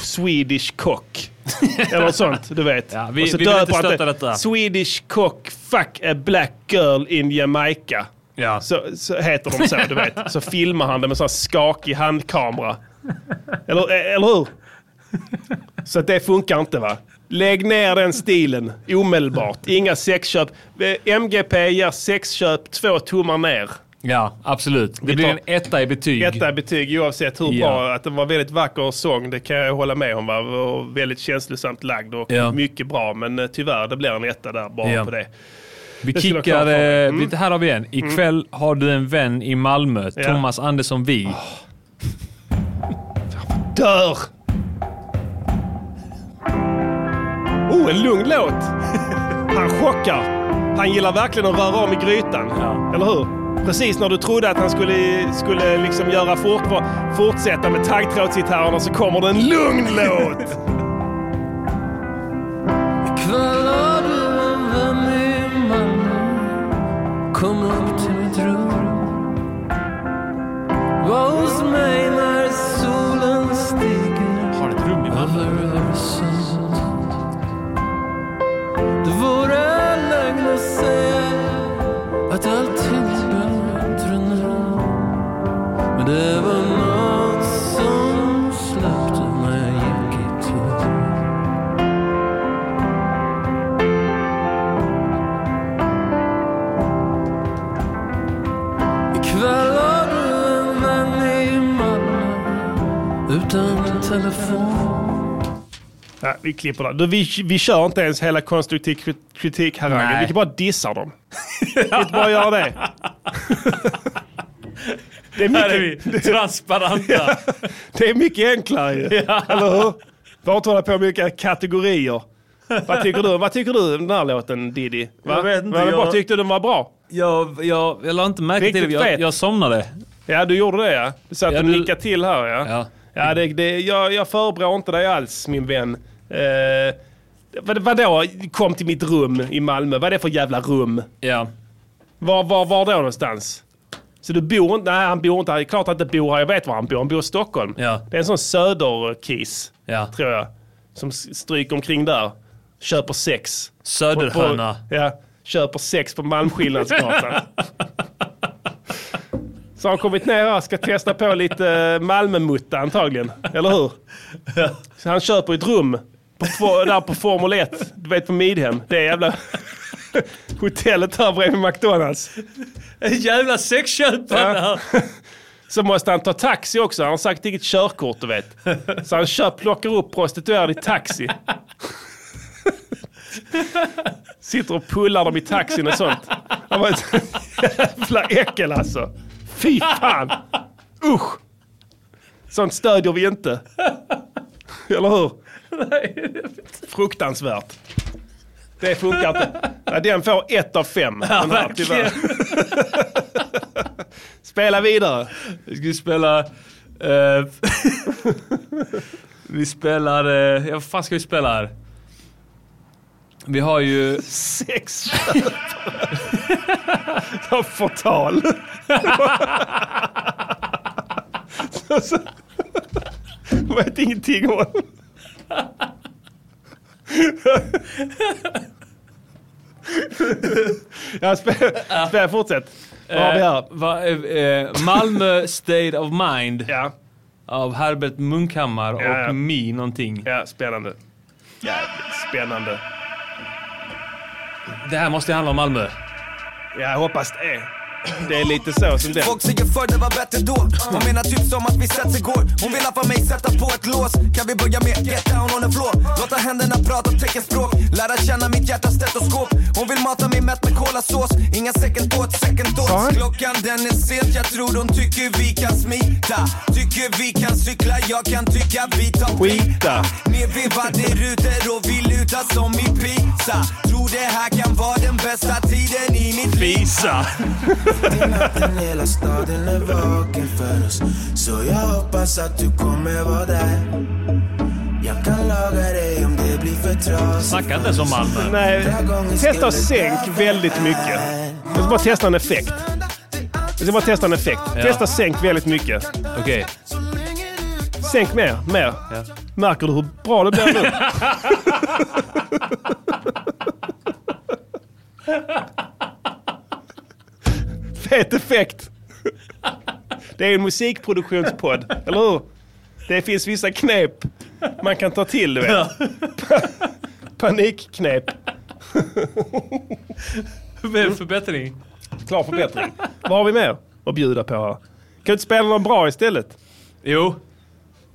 Swedish cock. Eller något sånt, du vet. Ja, vi- och så vi vill inte stötta det, detta. Swedish cock, fuck a black girl in Jamaica. Ja. Så, så heter de så, du vet. Så filmar han det med sån här skakig handkamera. Eller, eh, eller hur? Så att det funkar inte va? Lägg ner den stilen omedelbart. Inga sexköp. MGP ger sexköp två tummar ner. Ja, absolut. Det Vi blir tar- en etta i betyg. Etta i betyg oavsett hur Ja. bra. Att det var väldigt vacker sång, det kan jag hålla med om. Va? Och väldigt känslosamt lagd och Ja. mycket bra. Men eh, tyvärr, det blir en etta där bara Ja. på det. Vi kickar... Eh, vi- Här har vi en. Ikväll har du en vän i Malmö. Thomas Andersson Vi. Dör! Oh, en lugn låt. [LAUGHS] Han chockar. Han gillar verkligen att röra om i grytan. Ja. Eller hur? Precis när du trodde att han skulle, skulle liksom göra fort, fortsätta med taggtrådsgitarrerna så kommer det en lugn låt. [LAUGHS] Ikväll har du en vän i Malmö Kom upp till mitt rum Var hos mig Det vore lögn att säga att allting är bättre nu. Men det var nåt som släppte när jag gick i tid. Ikväll har du en vän i Malmö utan telefon. Ja, vi klipper. Du, vi, vi kör inte ens hela konstruktiv kri- kritik här Nej. Vi kan bara dissa dem. Vi kan inte bara göra det. [LAUGHS] det är Här är vi, mycket, transparenta. [LAUGHS] det är mycket enklare ju. Eller hur? Bara inte hålla på med olika kategorier. Vad tycker du, vad tycker du om den här låten Diddy? Va? Jag vet inte, det jag- Tyckte du den var bra? Jag, jag, jag la inte märke till det, jag, jag somnade. Ja, du gjorde det ja. Du satt Ja, och du- nickade till här ja. Ja. Ja, det, det, jag, jag förebrår inte dig alls min vän. Eh, vad, vadå kom till mitt rum i Malmö? Vad är det för jävla rum? Ja. Var, var, var då någonstans? Så du bor inte, nej han bor inte här. Klart att inte bor här. Jag vet var han bor. Han bor i Stockholm. Ja. Det är en sån söderkis, Ja. tror jag. Som stryker omkring där. Köper sex. På- på- Ja, köper sex på Malmskillnadsgatan. [LAUGHS] Så har han kommit ner här ska testa på lite eh, Malmömutta antagligen. Eller hur? Så han köper ett rum på, där på Formel 1. Du vet på Midhem. Det är jävla [LAUGHS] hotellet här bredvid McDonalds. En jävla sexköpare Ja. Så måste han ta taxi också. Han har sagt inget körkort du vet. Så han kör, plockar upp prostituerade i taxi. Sitter och pullar dem i taxin och sånt. Han var ett jävla äckel alltså. Fy fan. Usch. Sånt stödjer vi inte. Eller hur? [LAUGHS] Fruktansvärt. Det funkar inte. Den får ett av fem. Ja, den här. [LAUGHS] Spela vidare. Vi ska spela... eh, [LAUGHS] vi spelar... Uh, ja, vad fan ska vi spela här? Vi har ju... Sexköpare. Jag förtal. Jag vet ingenting om Ja, spela, spela fortsätt. Vad har vi här? Eh, va, eh, Malmö State of Mind. Ja. Av Herbert Munkhammar och Ja, ja. Mi någonting. Ja, spännande. Jävligt spännande. Det här måste ju handla om Malmö. Jag hoppas det. Det är lite så som det. Folk säger förr det var bättre då. Hon menar typ som att vi setts igår. Hon vill ha för mig sätta på ett lås. Kan vi börja med get down on the floor? Låta händerna prata teckenspråk Lära känna mitt hjärtas stetoskop. Hon vill mata mig mätt med kolasås Inga second thoughts, second thoughts. Klockan den är sent, jag tror hon tycker vi kan smita. Tycker vi kan cykla, jag kan tycka vi tar Skita. Nervevade rutor och vi lutar som i pizza. Tror det här kan vara den bästa tiden i mitt liv. Visa. [LAUGHS] I natten hela staden är vaken för oss Så jag hoppas att du kommer vara där Jag kan laga dig om det blir för trasigt Snacka inte som Malmö. Nej, testa och sänk väldigt mycket. Jag ska bara testa en effekt. Jag ska bara testa en effekt. Ja. Testa sänk väldigt mycket. Okej. Sänk mer, mer. Ja. Märker du hur bra det blir nu? [LAUGHS] Fet effekt. Det är en musikproduktionspodd, eller hur? Det finns vissa knep man kan ta till, du vet. [LAUGHS] Panikknep. Med förbättring. Klar förbättring. Vad har vi mer att bjuda på här? Kan du inte spela något bra istället? Jo.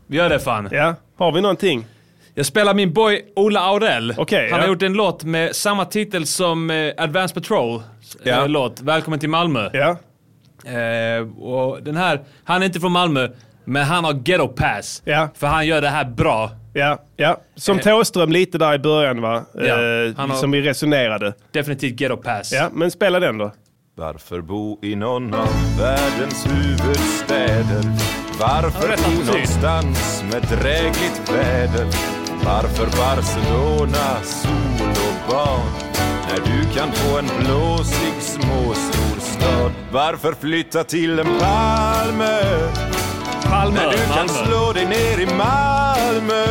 Vi gör det fan. Ja, har vi någonting? Jag spelar min boy Ola Aurell. Okej, Han ja. har gjort en låt med samma titel som eh, Advance Patrol. Ja. Eh, låt. Välkommen till Malmö. Ja. Eh, och den här, han är inte från Malmö, men han har ghetto pass. Ja. För han gör det här bra. Ja, ja. Som Eh. Thåström lite där i början va? Ja, Eh, Som vi resonerade. Definitivt ghetto pass. Ja, men spela den då. Varför bo i någon av världens huvudstäder? Varför bo någonstans med drägligt väder? Varför Barcelona, sol och bad? När du kan få en blåsig småstor stad. Varför flytta till en Palme? Palme, När du kan Malmö. slå dig ner i Malmö.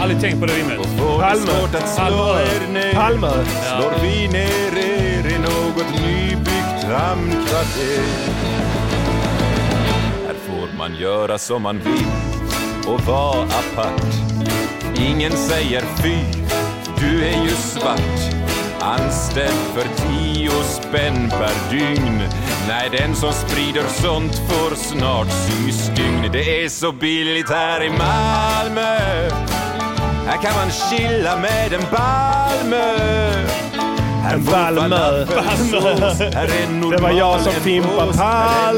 Aldrig tänkt på det rimmet. Och får det Palme. svårt att slå Palme. er ner. Palme. Slår vi ner er i något nybyggt hamnkvarter. Här får man göra som man vill och vara apart. Ingen säger fy, du är ju svart. Istället för tio spänn per dygn. Nej, den som sprider sånt får snart systygn. Det är så billigt här i Malmö. Här kan man chilla med en Balmö. Här En Balmö. [LAUGHS] är Det var jag som fimpade pås. Här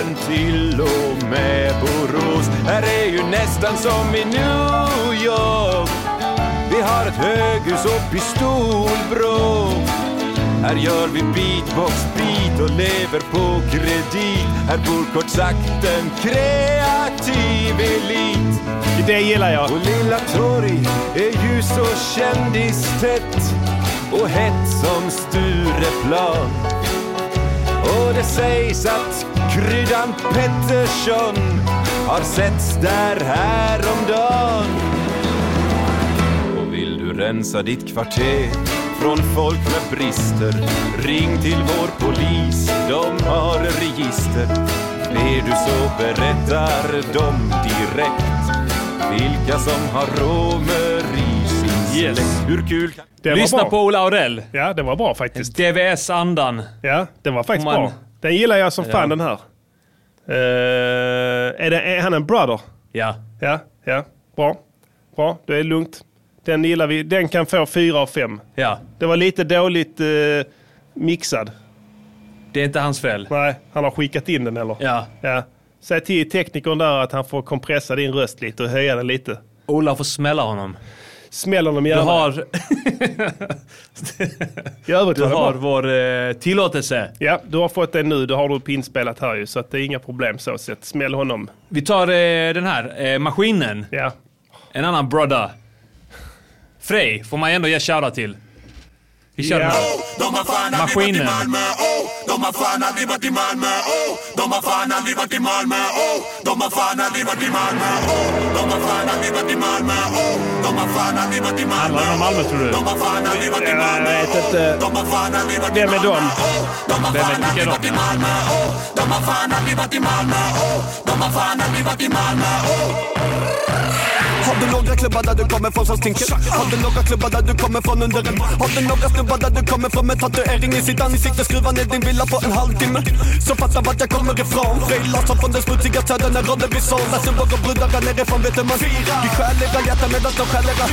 än till och med Borås. Här är ju nästan som i New York. Vi har ett höghus och pistolbråk. Här gör vi beatbox beat och lever på kredit. Här bor kort sagt en kreativ elit. Det gillar jag. Och Lilla Torg är ljus och kändistätt och hett som Stureplan. Och det sägs att kryddan Pettersson har setts där häromdagen. Rensa ditt kvarter från folk med brister ring till vår polis, de har register. Ber du så berättar de direkt vilka som har romer i sin Yes. släkt. Hur kul kan... Det Lyssna bra. på Ola Aurell. Ja, det var bra faktiskt. DVS-andan. Ja, den var faktiskt man- bra. Den gillar jag som Ja. fan den här. Eh, är, det, är han en brother? Ja. Ja, ja. Bra. Bra, det är lugnt. Den gillar vi. Den kan få fyra av fem. Ja. Det var lite dåligt eh, mixad. Det är inte hans fel. Nej, han har skickat in den eller? Ja. ja. Säg till teknikern där att han får kompressa din röst lite och höja den lite. Ola får smälla honom. Smäll honom Du gärna. har, [LAUGHS] I övrigt du har vår eh, tillåtelse. Ja, du har fått det nu. Det har du pinspelat här ju. Så att det är inga problem så sett. Smäll honom. Vi tar eh, den här, eh, maskinen. Ja. En annan brother. Frej får man ändå ge shoutout till. Vi kör Ja. den här. Maskinen. Oh. De har fan aldrig varit i Malmö, oh. De har fan aldrig varit i Malmö, oh. De har fan aldrig varit i Malmö, oh. De har fan aldrig varit i Malmö, oh. De har fan aldrig varit i Malmö, Handlar det om Malmö tror du? De har fan aldrig varit i Jag Malmö, vet oh. inte. Vem är de? oh. Vem är- vilka är de? oh. De har fan aldrig varit i Malmö, oh. De har fan aldrig varit i Malmö, oh. Har du några klubbar där du kommer från som stinker? Har du några klubbar där du kommer från under en Har du några snubbar där du kommer från med tatuering i sitt ansikte Skruva ner din villa på en halvtimme Så fatta vart jag kommer ifrån Frej Larsson från den smutsiga södern när rollen blir såld Där snubbar och brudar där nerifrån vet du man Vi stjäl era hjärtan medan de stjäl era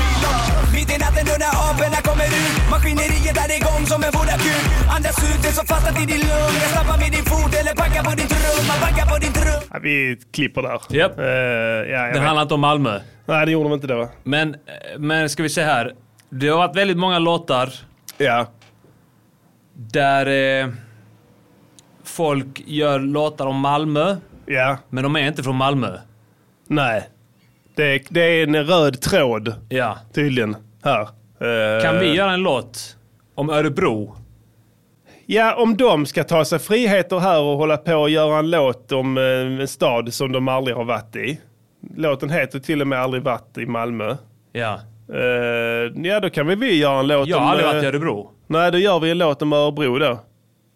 Mitt i natten då när aporna kommer ut Maskineriet är igång som en vodakut Andas ut det som fastnat i din lung Jag stampar med din fot eller packar på din trum Man packar på din trum Ja, vi klipper där. Japp. Eh, ja, vet. handlar inte om Malmö. Nej, det gjorde de inte då. Men, men ska vi se här. Det har varit väldigt många låtar Ja. där eh, folk gör låtar om Malmö, Ja. men de är inte från Malmö. Nej. Det är, det är en röd tråd Ja. tydligen här. Eh, Kan vi göra en låt om Örebro? Ja, om de ska ta sig friheter här och hålla på och göra en låt om eh, en stad som de aldrig har varit i. Låten heter till och med Aldrig varit i Malmö. Ja. Eh, ja, då kan vi, vi göra en låt Jag om... har aldrig eh, varit i Örebro. Nej, då gör vi en låt om Örebro då.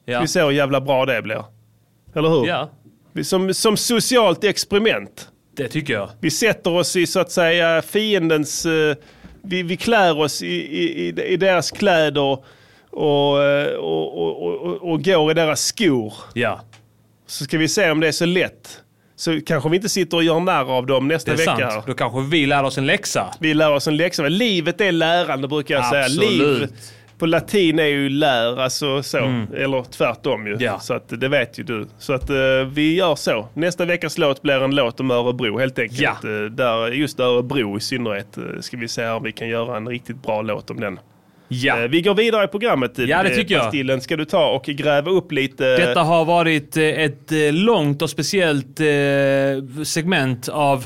Ja. Vi ser hur jävla bra det blir. Eller hur? Ja, Vi- Som, som socialt experiment. det tycker jag. Vi sätter oss i så att säga fiendens... eh, vi, vi klär oss i, i, i, i deras kläder och, och, och, och, och, och går i deras skor. Ja, Så ska vi se om det är så lätt. Så kanske vi inte sitter och gör narr av dem nästa det är vecka. sant. Då kanske vi lär oss en läxa. Vi lär oss en läxa. Livet är lärande brukar jag säga. Absolut. Liv på latin är ju lär, alltså så. Eller tvärtom ju. Mm. Ja. Så att, det vet ju du. Så att eh, vi gör så. Nästa veckas låt blir en låt om Örebro helt enkelt. Ja. Eh, där, just Örebro i synnerhet eh, ska vi se om vi kan göra en riktigt bra låt om den. Ja. Eh, vi går vidare i programmet. Ja, det tycker jag. Pastillen. Ska du ta och gräva upp lite? Detta har varit eh, ett eh, långt och speciellt segment av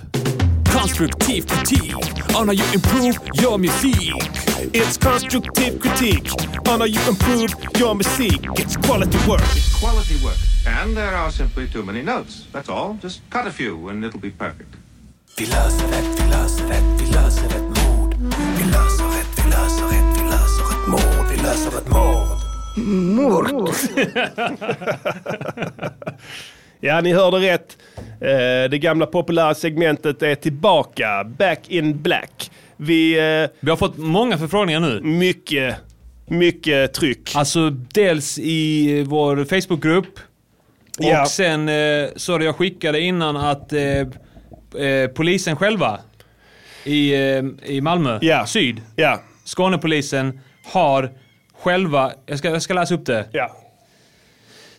Konstruktiv kritik on how you improve your musik. It's constructive critique on how you improve your music. It's quality work. Quality work. And there are simply too many notes. That's all. Just cut a few and it'll be perfect. Vi löser ett, vi löser ett, vi löser ett mord. Vi löser mord. Vi löser ett mord. Mord. [LAUGHS] Ja, ni hörde rätt. Eh, det gamla populära segmentet är tillbaka. Back in black. Vi... Eh, Vi har fått många förfrågningar nu. mycket. mycket tryck. Alltså dels i vår Facebookgrupp. Och Ja. sen, eh, sorry jag skickade innan att polisen själva i, i Malmö Ja. syd, Ja. Skånepolisen har själva, jag ska, jag ska läsa upp det. Ja.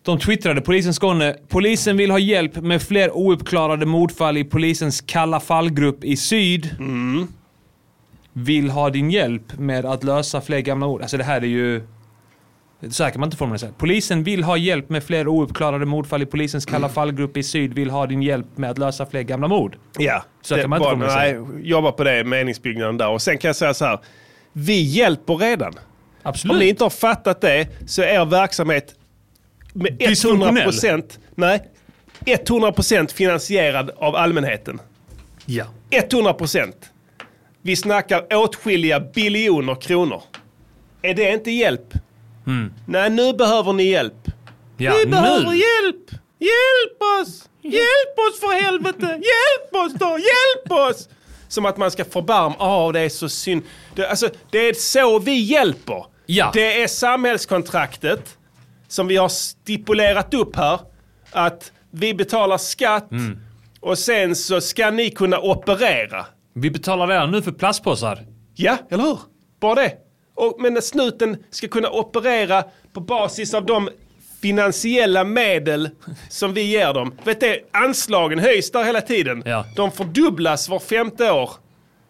De twittrade, polisen Skåne, polisen vill ha hjälp med fler ouppklarade mordfall i polisens kalla fallgrupp i syd. Mm. Vill ha din hjälp med att lösa fler gamla mord. Alltså det här är ju... Så här kan man inte formulera. Polisen vill ha hjälp med fler ouppklarade mordfall i polisens kalla fallgrupp i syd. Vill ha din hjälp med att lösa fler gamla mord. Ja, Så kan man inte formulera jobba på det, meningsbyggnaden där. Och sen kan jag säga så här. Vi hjälper redan. Absolut. Om ni inte har fattat det så är er verksamhet med 100 Dysfunktionell. procent, nej, 100 procent finansierad av allmänheten. Ja. 100 procent. Vi snackar åtskilliga biljoner kronor. Är det inte hjälp? Mm. Nej, nu behöver ni hjälp. Ja, vi behöver nu. hjälp! Hjälp oss! Hjälp oss för helvete! Hjälp oss då! Hjälp oss! Som att man ska förbarma. Åh, det är så synd. Det, alltså, det är så vi hjälper. Ja. Det är samhällskontraktet som vi har stipulerat upp här. Att vi betalar skatt Mm. och sen så ska ni kunna operera. Vi betalar redan nu för plastpåsar. Ja, eller hur? Bara det. Och, men snuten ska kunna operera på basis av de finansiella medel som vi ger dem. Vet du, anslagen höjs där hela tiden. De fördubblas var femte år.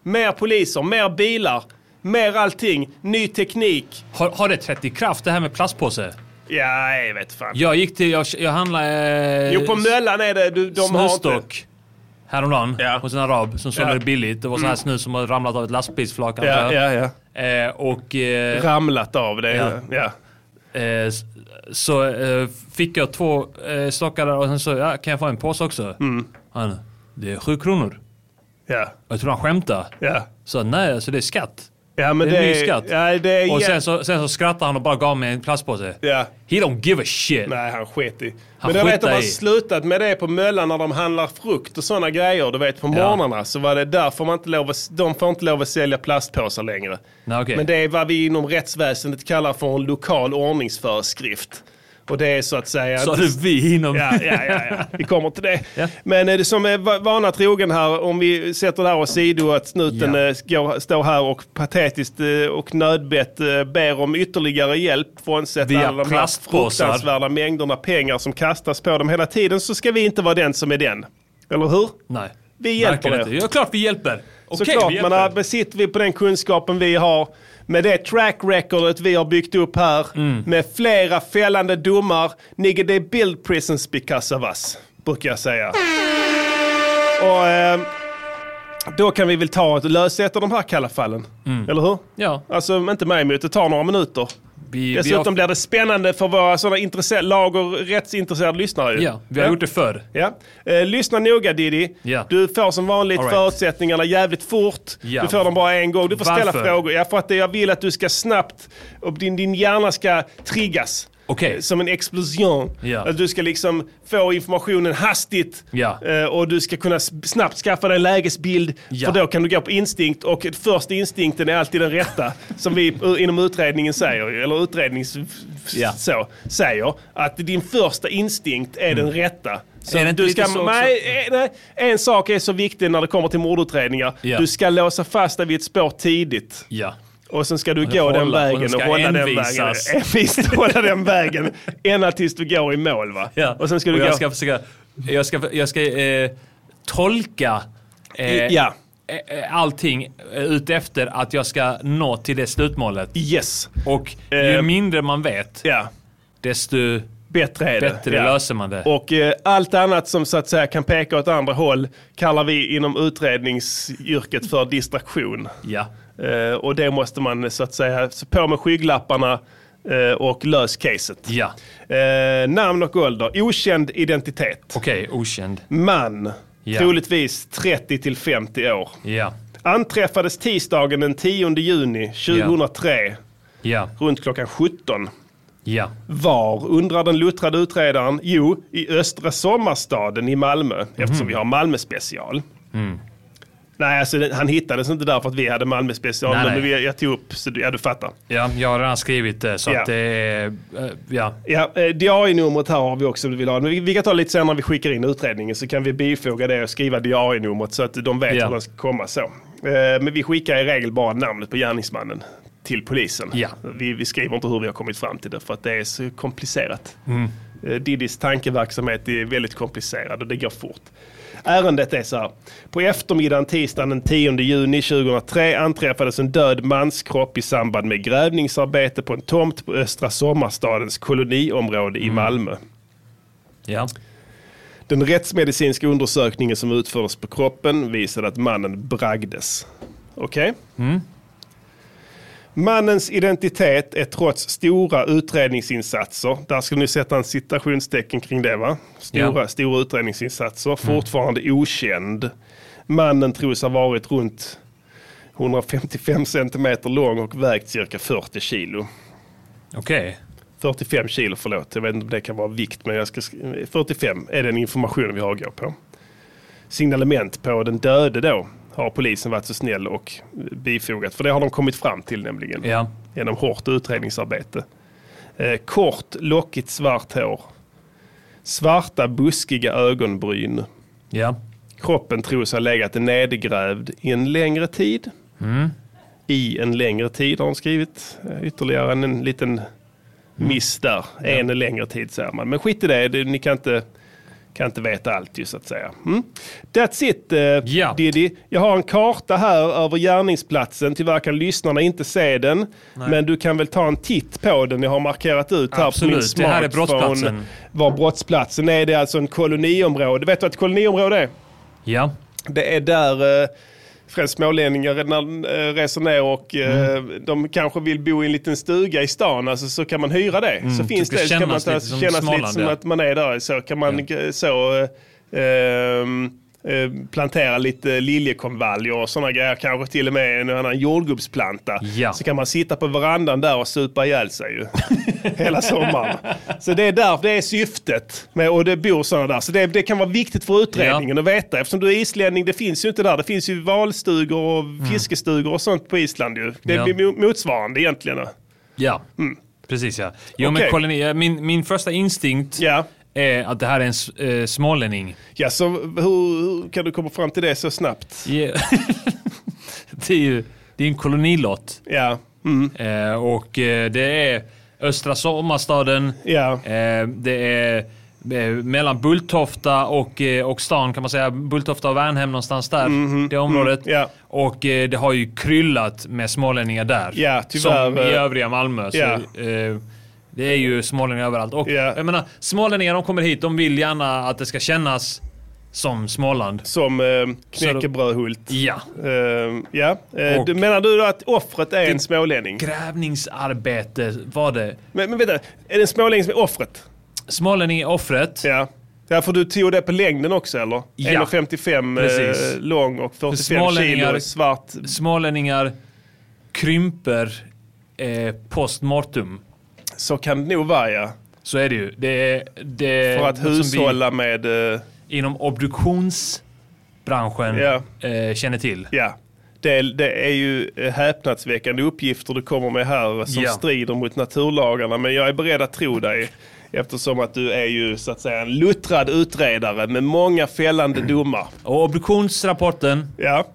Mer poliser, mer bilar, mer allting, ny teknik. Har, har det trätt i kraft det här med plastpåse? Ja, jag vet fan. Jag gick till, jag, jag handlade... Eh, Jo, på Möllan är det, du, de har inte... Häromdagen hos en arab som sålde Ja. det billigt. Det var så här Mm. snus som har ramlat av ett lastbilsflak. Ja, ja, ja. Eh, och... Eh, Ramlat av det. Ja. Ja. Eh, så eh, fick jag två eh, stockar där och sen så, ja, kan jag få en påse också? Mm. Han, det är sju kronor. Ja. Jag tror han skämtade. Ja. Så nej, alltså det är skatt. Ja, men det är en ny skatt. ja, det är och sen så, sen så skrattade han och bara gav mig en plastpåse. Ja. He don't give a shit. Nej, han sket i. Han Men jag vet att de har i. slutat med det på Möllan när de handlar frukt och sådana grejer. Du vet på Ja. morgnarna så var det därför man inte lov att, de får inte lov att sälja plastpåsar längre. Nej, okej. Men det är vad vi inom rättsväsendet kallar för en lokal ordningsföreskrift. Och det är så att säga... Sa du vi inom... Ja, ja, ja, ja. [LAUGHS] vi kommer till det. Men är det som är va- vana trogen här, om vi sätter det här åsido att snuten Ja. eh, går, står här och patetiskt eh, och nödbett eh, ber om ytterligare hjälp frånsett Via alla de här fruktansvärda mängderna pengar som kastas på dem hela tiden så ska vi inte vara den som är den. Eller hur? Nej. Vi hjälper Verkligen er. inte. Ja, klart vi hjälper. Okej, Såklart, vi men äh, besitter vi på den kunskapen vi har med det track recordet vi har byggt upp här Mm. med flera fällande domar. Nigga, they build prisons because of us, brukar jag säga. Och eh, då kan vi väl ta och lösa ett av de här kalla fallen. Mm. Eller hur? Ja. Alltså inte mig emot, det tar några minuter. Vi, Dessutom vi har, blir det spännande för våra sådana intresse- lag och rättsintresserade lyssnare. ju. ja, vi har gjort det förr. Ja. Eh, lyssna noga Diddy. Ja. Du får som vanligt right. förutsättningarna jävligt fort. Ja. Du får dem bara en gång. Du får ställa Varför? frågor. Ja, för att jag vill att du ska snabbt, och din, din hjärna ska triggas. Okej. Som en explosion. Ja. Att du ska liksom få informationen hastigt. Eh, och du ska kunna snabbt skaffa dig en lägesbild. Ja. För då kan du gå på instinkt. Och första instinkten är alltid den rätta. [LAUGHS] som vi inom utredningen säger. Eller utrednings... Så, säger. Att din första instinkt är den rätta. Så du ska, nej, eh, nej, en sak är så viktig när det kommer till mordutredningar. Du ska låsa fast dig vid ett spår tidigt. Och sen ska du Och gå den hålla- och vägen den och ska hålla den envisas. [LAUGHS] vägen. Envist hålla den vägen ända tills du går i mål va? Ja. Och sen ska du och gå... jag ska försöka, jag ska, jag ska eh, tolka eh, Ja. eh, allting eh, utefter att jag ska nå till det slutmålet. Yes. Och ju Eh, mindre man vet, Ja. desto Bättre är det. bättre Ja. löser man det. Och eh, allt annat som så att säga kan peka åt andra håll kallar vi inom utredningsyrket för distraktion. Ja. Eh, och det måste man så att säga, på med skygglapparna eh, och lös caset. Ja. Eh, namn och ålder, okänd identitet. Okej, okänd. Man, Ja. troligtvis 30 till 50 år. Ja. Anträffades tisdagen den 10 juni 2003 Ja. runt klockan 17. Ja. Var, undrar den luttrade utredaren, jo, i Östra Sommarstaden i Malmö, eftersom vi har Malmö special. Mm. Nej, alltså, han hittades inte där för att vi hade Malmö special. Nej, men nej. Jag tog upp, så du, ja du fattar. Ja, jag har redan skrivit det så Ja. att det är... eh, Ja. Ja, eh, diarienumret här har vi också om du vill ha. Men vi, vi kan ta lite senare när vi skickar in utredningen så kan vi bifoga det och skriva diarienumret så att de vet Ja. hur de ska komma så. Eh, Men vi skickar i regel bara namnet på gärningsmannen till polisen. Ja. Vi, vi skriver inte hur vi har kommit fram till det för att det är så komplicerat. Mm. Didis tankeverksamhet är väldigt komplicerad och det går fort. Ärendet är så här. På eftermiddagen tisdagen den 10 juni 2003 anträffades en död manskropp i samband med grävningsarbete på en tomt på Östra Sommarstadens koloniområde i Malmö. Ja. Den rättsmedicinska undersökningen som utfördes på kroppen visade att mannen bragdes. Okej? Mm. Mannens identitet är trots stora utredningsinsatser, där ska ni sätta en citationstecken kring det va? Stora, Ja. stora utredningsinsatser, fortfarande okänd. Mannen tros ha varit runt 155 centimeter lång och vägt cirka 40 kilo. Okej. 45 kilo, förlåt. Jag vet inte om det kan vara vikt, men jag ska sk- 45 är den informationen vi har att gå på. Signalement på den döde då har polisen varit så snäll och bifogat. För det har de kommit fram till nämligen. Ja. Genom hårt utredningsarbete. Eh, kort, lockigt svart hår. Svarta buskiga ögonbryn. Ja. Kroppen tros ha legat nedgrävd i en längre tid. Mm. I en längre tid har de skrivit. Eh, Ytterligare en, en liten miss där. En längre tid säger man. Men skit i det, det ni kan inte, kan inte veta allt ju så att säga. Mm. That's it uh, Diddy. Jag har en karta här över gärningsplatsen. Tyvärr kan lyssnarna inte se den. Nej. Men du kan väl ta en titt på den. Jag har markerat ut här på min Absolut, det här är smartphone brottsplatsen. Var brottsplatsen är. Det är alltså en koloniområde. Vet du vad ett koloniområde är? Ja. Det är där eh, främst smålänningar eh, reser ner och eh, Mm. de kanske vill bo i en liten stuga i stan. Alltså, så kan man hyra det. Mm, så finns ska det. Så kan man ta, lite som kännas lite som ja. att man är där. Så kan man eh, så eh, ehm, eh, plantera lite liljekonvaljer och sådana grejer. Kanske till och med en annan jordgubbsplanta. Ja. Så kan man sitta på verandan där och supa ihjäl sig ju. [LAUGHS] Hela sommaren. Så det är där, det är syftet. Med, och det bor sådana där. Så det, det kan vara viktigt för utredningen att veta. Eftersom du är islänning, det finns ju inte där. Det finns ju valstugor och fiskestugor och sånt på Island ju. Det Ja. blir mo- motsvarande egentligen. Ja, precis ja. Jo, Okej. men koloni, ja, min, min första instinkt är att det här är en eh, smålänning. Ja, så hur, hur kan du komma fram till det så snabbt? Ja. [LAUGHS] det är ju det är en kolonilott. Ja. Eh, och eh, det är Östra Sommarstaden. Ja. Eh, det är eh, mellan Bulltofta och, eh, och stan kan man säga. Bulltofta och Värnhem någonstans där. Mhm. Det området. Mm, ja. Och eh, det har ju kryllat med smålänningar där. Ja, tyvärr, Som i eh, övriga Malmö. Så, ja. eh, det är ju smålänningar överallt. Och jag menar, smålänningar de kommer hit, de vill gärna att det ska kännas som Småland. Som eh, knäckebrödhult. Ja. Eh, ja. Och- du, menar du då att offret är en smålänning? Grävningsarbete var det. Men, men vänta, är det en smålänning som är offret? Smålänning är offret. Ja. Ja, för du tog det på längden också eller? Ja. 1,55 Precis. eh, lång och För 45 kilo svart. Smålänningar krymper eh, post mortum. Så kan det nog vara ja. Så är det ju. Det det För att hushålla med... Eh, Vi inom obduktionsbranschen Ja. eh, känner till. ja. Det, det är ju eh, häpnadsväckande uppgifter du kommer med här som Ja. strider mot naturlagarna. Men jag är beredd att tro dig. Eftersom att du är ju så att säga en luttrad utredare med många fällande domar. Och obduktionsrapporten. Ja.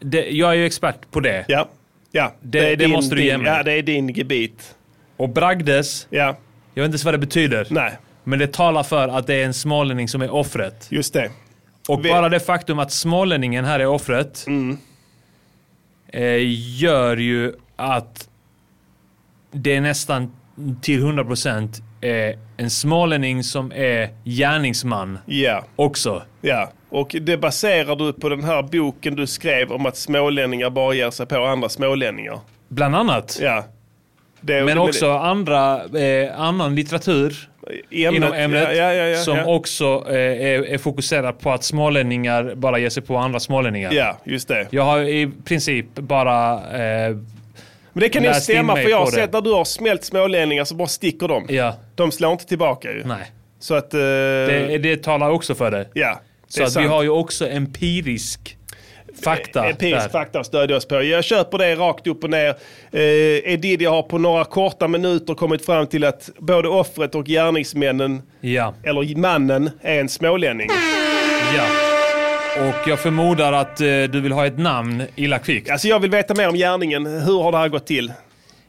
Det, jag är ju expert på det. Ja. Ja, Det, det, är måste du ge mig. Ja, det är din gebit. Och bragdes. Ja. Jag vet inte ens vad det betyder. Nej. Men det talar för att det är en smålänning som är offret. Just det. Och Vi- bara det faktum att smålänningen här är offret Mm. eh, gör ju att det är nästan till 100% eh, en smålänning som är gärningsman Ja. också. Ja, och det baserar du på den här boken du skrev om att smålänningar bara ger sig på andra smålänningar. Bland annat. Ja. Det, Men också andra, eh, annan litteratur Ämnet, inom ämnet ja, ja, ja, som också eh, är, är fokuserad på att smålänningar bara ger sig på andra smålänningar. Ja, just det. Jag har i princip bara eh, Men det kan ju stämma för jag har det. sett när du har smält smålänningar så bara sticker de. Ja. De slår inte tillbaka ju. Nej. Så att... eh, Det, det talar också för det. Ja, det Så att vi sant. har ju också empirisk fakta. empirisk där. fakta att stödja oss på. Jag köper det rakt upp och ner. Eh, Edidi har på några korta minuter kommit fram till att både offret och gärningsmännen, Ja. eller mannen, är en smålänning. ja. Och jag förmodar att eh, du vill ha ett namn illa kvickt. Alltså jag vill veta mer om gärningen. Hur har det här gått till?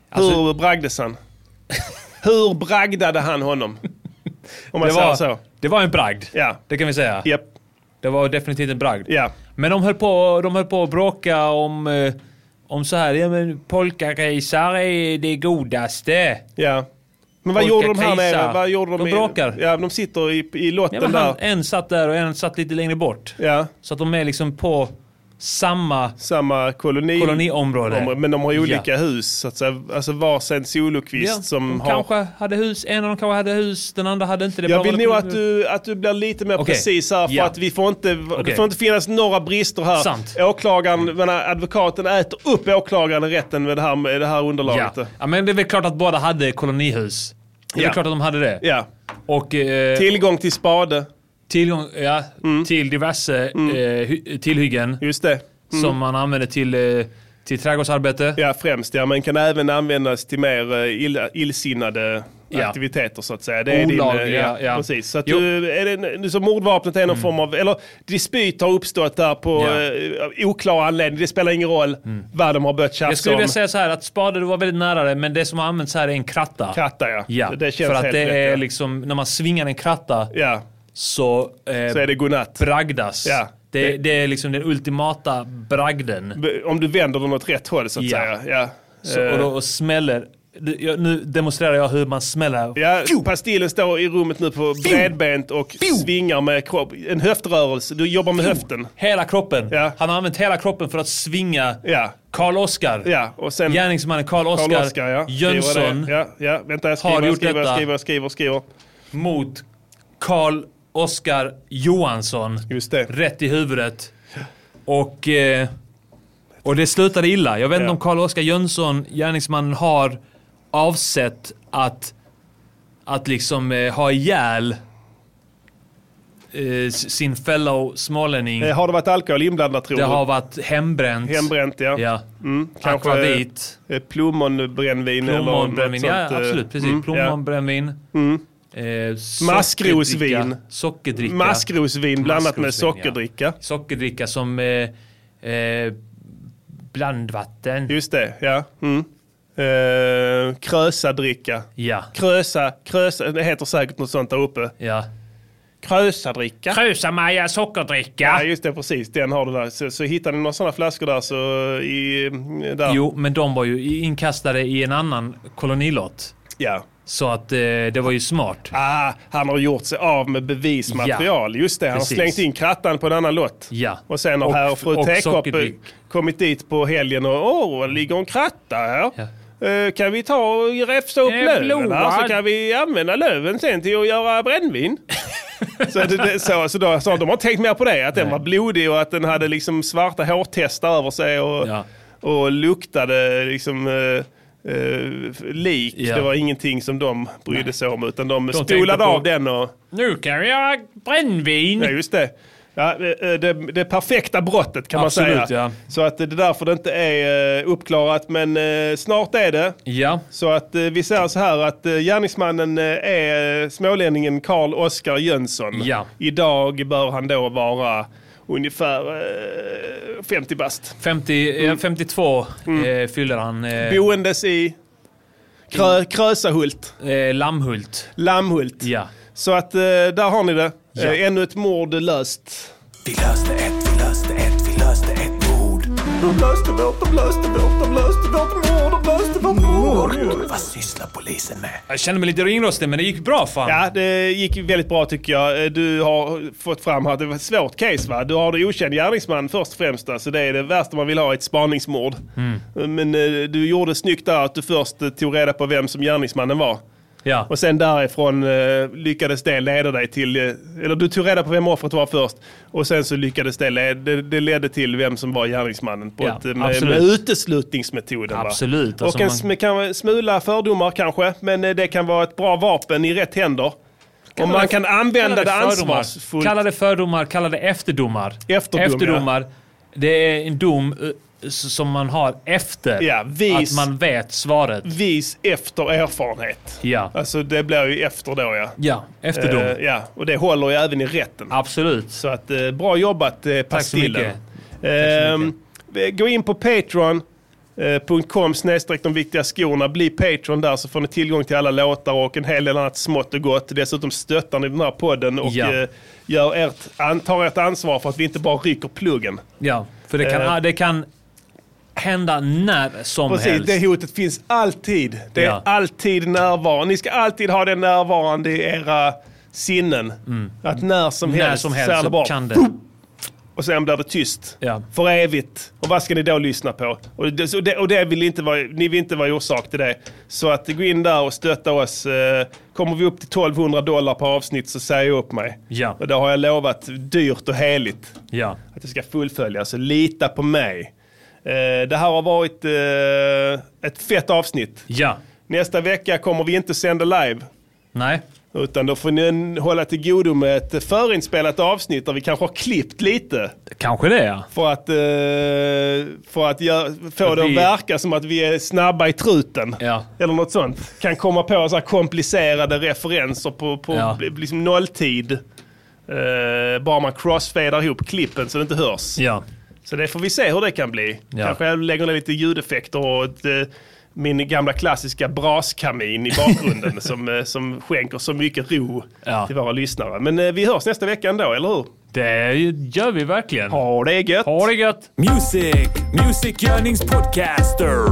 Alltså- Hur bragdes han? Hur bragdade han honom? Om man det, säger var, så. det var en bragd. Ja. Det kan vi säga. Japp. Det var definitivt en bragd. Ja. Men de höll på, de höll på att bråka om, eh, om så här, ja men polkagrisar är det godaste. Ja. Men vad gjorde de här nere? Vad gjorde de, De i- bråkar. Ja, de sitter i, i lotten Ja, men där. han, en satt där och en satt lite längre bort. Ja. Så att de är liksom på samma Samma koloni. koloniområde. Om- Men de har ju olika Ja. hus, så att säga. Alltså varsin solokvist Ja, som de har... kanske hade hus, en av dem kanske hade hus, den andra hade inte det. Jag vill nog det- att du, att du blir lite mer Okej. precis här för Ja. att vi får inte, det Okej. får inte finnas några brister här. Sant. Åklagaren, men advokaten äter upp åklagaren i rätten med det här, med det här underlaget. Ja. ja, men det är väl klart att båda hade kolonihus. Det är Ja. klart att de hade det. Ja. Och, eh, Tillgång till spade. Tillgång ja, till diverse eh, hy- tillhyggen Just det. Mm. som man använder till, eh, till trädgårdsarbete. Ja, främst ja. Men kan även användas till mer eh, ill, illsinnade Ja. aktiviteter så att säga. Det är Olagliga, din, eh, ja, ja. Precis. Så att Jo. Mm. du, är det, så mordvapnet är någon form av, eller dispyt har uppstått där på Ja. Mm. eh, oklar anledning. Det spelar ingen roll vad de har börjat tjafsa Jag skulle om. vilja säga så här att spade, du var väldigt nära det, men det som har använts här är en kratta. Kratta ja. Ja, Det känns för att helt det rätt, är ja. liksom, när man svingar en kratta Ja, så, eh, så är det godnatt. bragdas. Ja. Det, det är liksom den ultimata bragden. Om du vänder den åt rätt håll så att Ja. säga. Ja. Så, och då smäller... du- jag- Nu demonstrerar jag hur man smäller. Ja, Pastillen står i rummet nu på bredbent och svingar med kropp. En höftrörelse. Du jobbar med höften. Hela kroppen. Ja. Han har använt hela kroppen för att svinga Ja. Karl Oskar. Ja, och sen... Gärningsmannen Karl Oskar, ja. Jönsson. Ja, ja, vänta jag har skriver, jag gjort skriver, detta. skriver, skriver, skriver. mot Karl Oskar Johansson. Det. Rätt i huvudet. Och, eh, och det slutade illa. Jag vet inte Ja. om Karl Oskar Jönsson, gärningsmannen, har avsett att, att liksom eh, ha ihjäl eh, sin fellow smålänning. Eh, Har det varit alkohol inblandat tror Det du? har varit hembränt. Hembränt ja. Ja. Mm, kanske Akvavit. eh, plommonbrännvin Plommonbrännvin. Ja, absolut. Precis. mm. Plommonbrännvin. Mm. Eh, Maskrosvin. sockerdricka- Sockerdricka. Maskrosvin blandat med Maskrosvin, ja. sockerdricka. Sockerdricka som eh, eh, blandvatten. Just det, ja. Mm. Eh, krösadricka. Ja. Krösa, krösa, det heter säkert något sånt där uppe. Ja. Krösadricka. Krösa-Maja sockerdricka. Ja, just det, precis. Den har du där. Så, så hittar ni några sådana flaskor där så i... Där. Jo, men de var ju inkastade i en annan kolonilott. Ja. Så att eh, det var ju smart. Ah, han har gjort sig av med bevismaterial. Ja, Just det, han har precis. slängt in krattan på en annan lott. Ja. Och sen har herr och fru Tekopp sockerdryck. kommit dit på helgen och åh, det ligger en kratta här. Eh, kan vi ta och räfsa upp Eh, löven här så kan vi använda löven sen till att göra brännvin. [LAUGHS] så, det, det, så, så, då, så de har tänkt mer på det, att den var blodig och att den hade liksom svarta hårtestar över sig och, och luktade liksom eh, eh, lik. Ja. Det var ingenting som de brydde sig om utan de, tänkte spolade av den och... Nu kan göra brännvin. Ja, just det. Ja, det, det, det perfekta brottet kan Absolut, man säga. ja. Så att det är därför det inte är eh, uppklarat, men eh, snart är det. Ja. Så att eh, vi säger så här att eh, gärningsmannen eh, är eh, smålänningen Karl Oskar Jönsson. Ja. Idag bör han då vara ungefär eh, 50 bast. 50, eh, 52 eh, fyller han. Eh, Boendes i Krö, Krösahult. eh, Lammhult. Lammhult. Ja. Så att eh, där har ni det. Ja. Eh, ännu ett mord löst. Vi löste ett, vi löste ett, vi löste ett De löste vårt, de löste vårt, de löste vårt mord, de löste vårt mord. Vad sysslar polisen med? Jag känner mig lite ringrostig, men det gick bra fan. Ja, det gick väldigt bra tycker jag. Eh, Du har fått fram här, det var ett svårt case va? Du har det okänd gärningsman först och främst. Alltså det är det värsta man vill ha, ett spaningsmord. Mm. Men eh, du gjorde snyggt där att du först eh, tog reda på vem som gärningsmannen var. Ja. Och sen därifrån eh, lyckades det leda dig till, eh, eller du tog reda på vem offret var först. Och sen så lyckades det, led, det, det ledde till vem som var gärningsmannen på Ja, ett, med, med uteslutningsmetoden. Absolut, Och alltså en man- kan smula fördomar kanske, men eh, det kan vara ett bra vapen i rätt händer. Om man kan använda det ansvarsfullt. Kalla det fördomar, kalla det efterdomar. Efterdom, efterdomar. Det är en dom eh, som man har efter Ja, vis- att man vet svaret. Vis efter erfarenhet. Ja. Alltså det blir ju efter då ja. Ja, efter dom. Eh, ja, och det håller ju även i rätten. Absolut. Så att eh, bra jobbat eh, Tack så Pastillen. mycket. Ehm, Gå in på patreon.com snedstreck de viktiga skorna. Bli Patreon där så får ni tillgång till alla låtar och en hel del annat smått och gott. Dessutom stöttar ni den här podden och Ja. eh, gör ert, tar ert ansvar för att vi inte bara rycker pluggen. Ja, för det kan, Eh. det kan hända när som Precis, helst. det hotet finns alltid. Det är Ja. alltid närvarande. Ni ska alltid ha den närvarande i era sinnen. Att när som Mm. När helst som så helst det så bara kan det. boom, och sen blir det tyst. Ja. För evigt. Och vad ska ni då lyssna på? Och det, så det, och det vill inte vara, ni vill inte vara orsak till det. Så att gå in där och stötta oss. Eh, Kommer vi upp till 1200 dollar per avsnitt så säger jag upp mig. Ja. Och det har jag lovat dyrt och heligt. Ja. Att det ska fullfölja. Så lita på mig. Eh, det här har varit eh, ett fett avsnitt. Ja. Nästa vecka kommer vi inte sända live. Nej. Utan då får ni hålla till godo med ett förinspelat avsnitt där vi kanske har klippt lite. Kanske det ja. För att, eh, för att gö- få det att vi- verka som att vi är snabba i truten. Ja. Eller något sånt. Kan komma på så här komplicerade referenser på, på Ja. liksom nolltid. Bara man crossfadar ihop klippen så det inte hörs. Ja. Så det får vi se hur det kan bli. Ja. Kanske jag lägger ner lite ljudeffekter och ett, eh, min gamla klassiska braskamin i bakgrunden [LAUGHS] som, eh, som skänker så mycket ro Ja. till våra lyssnare. Men eh, vi hörs nästa vecka ändå, eller hur? Det gör vi verkligen. Ha det gött! Ha det gött! Music, musikgörningspodcaster.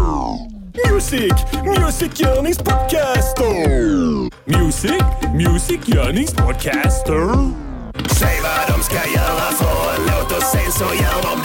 Music, musikgörningspodcaster. Music, musikgörningspodcaster. Säg vad de ska göra för en låt och sen så gör de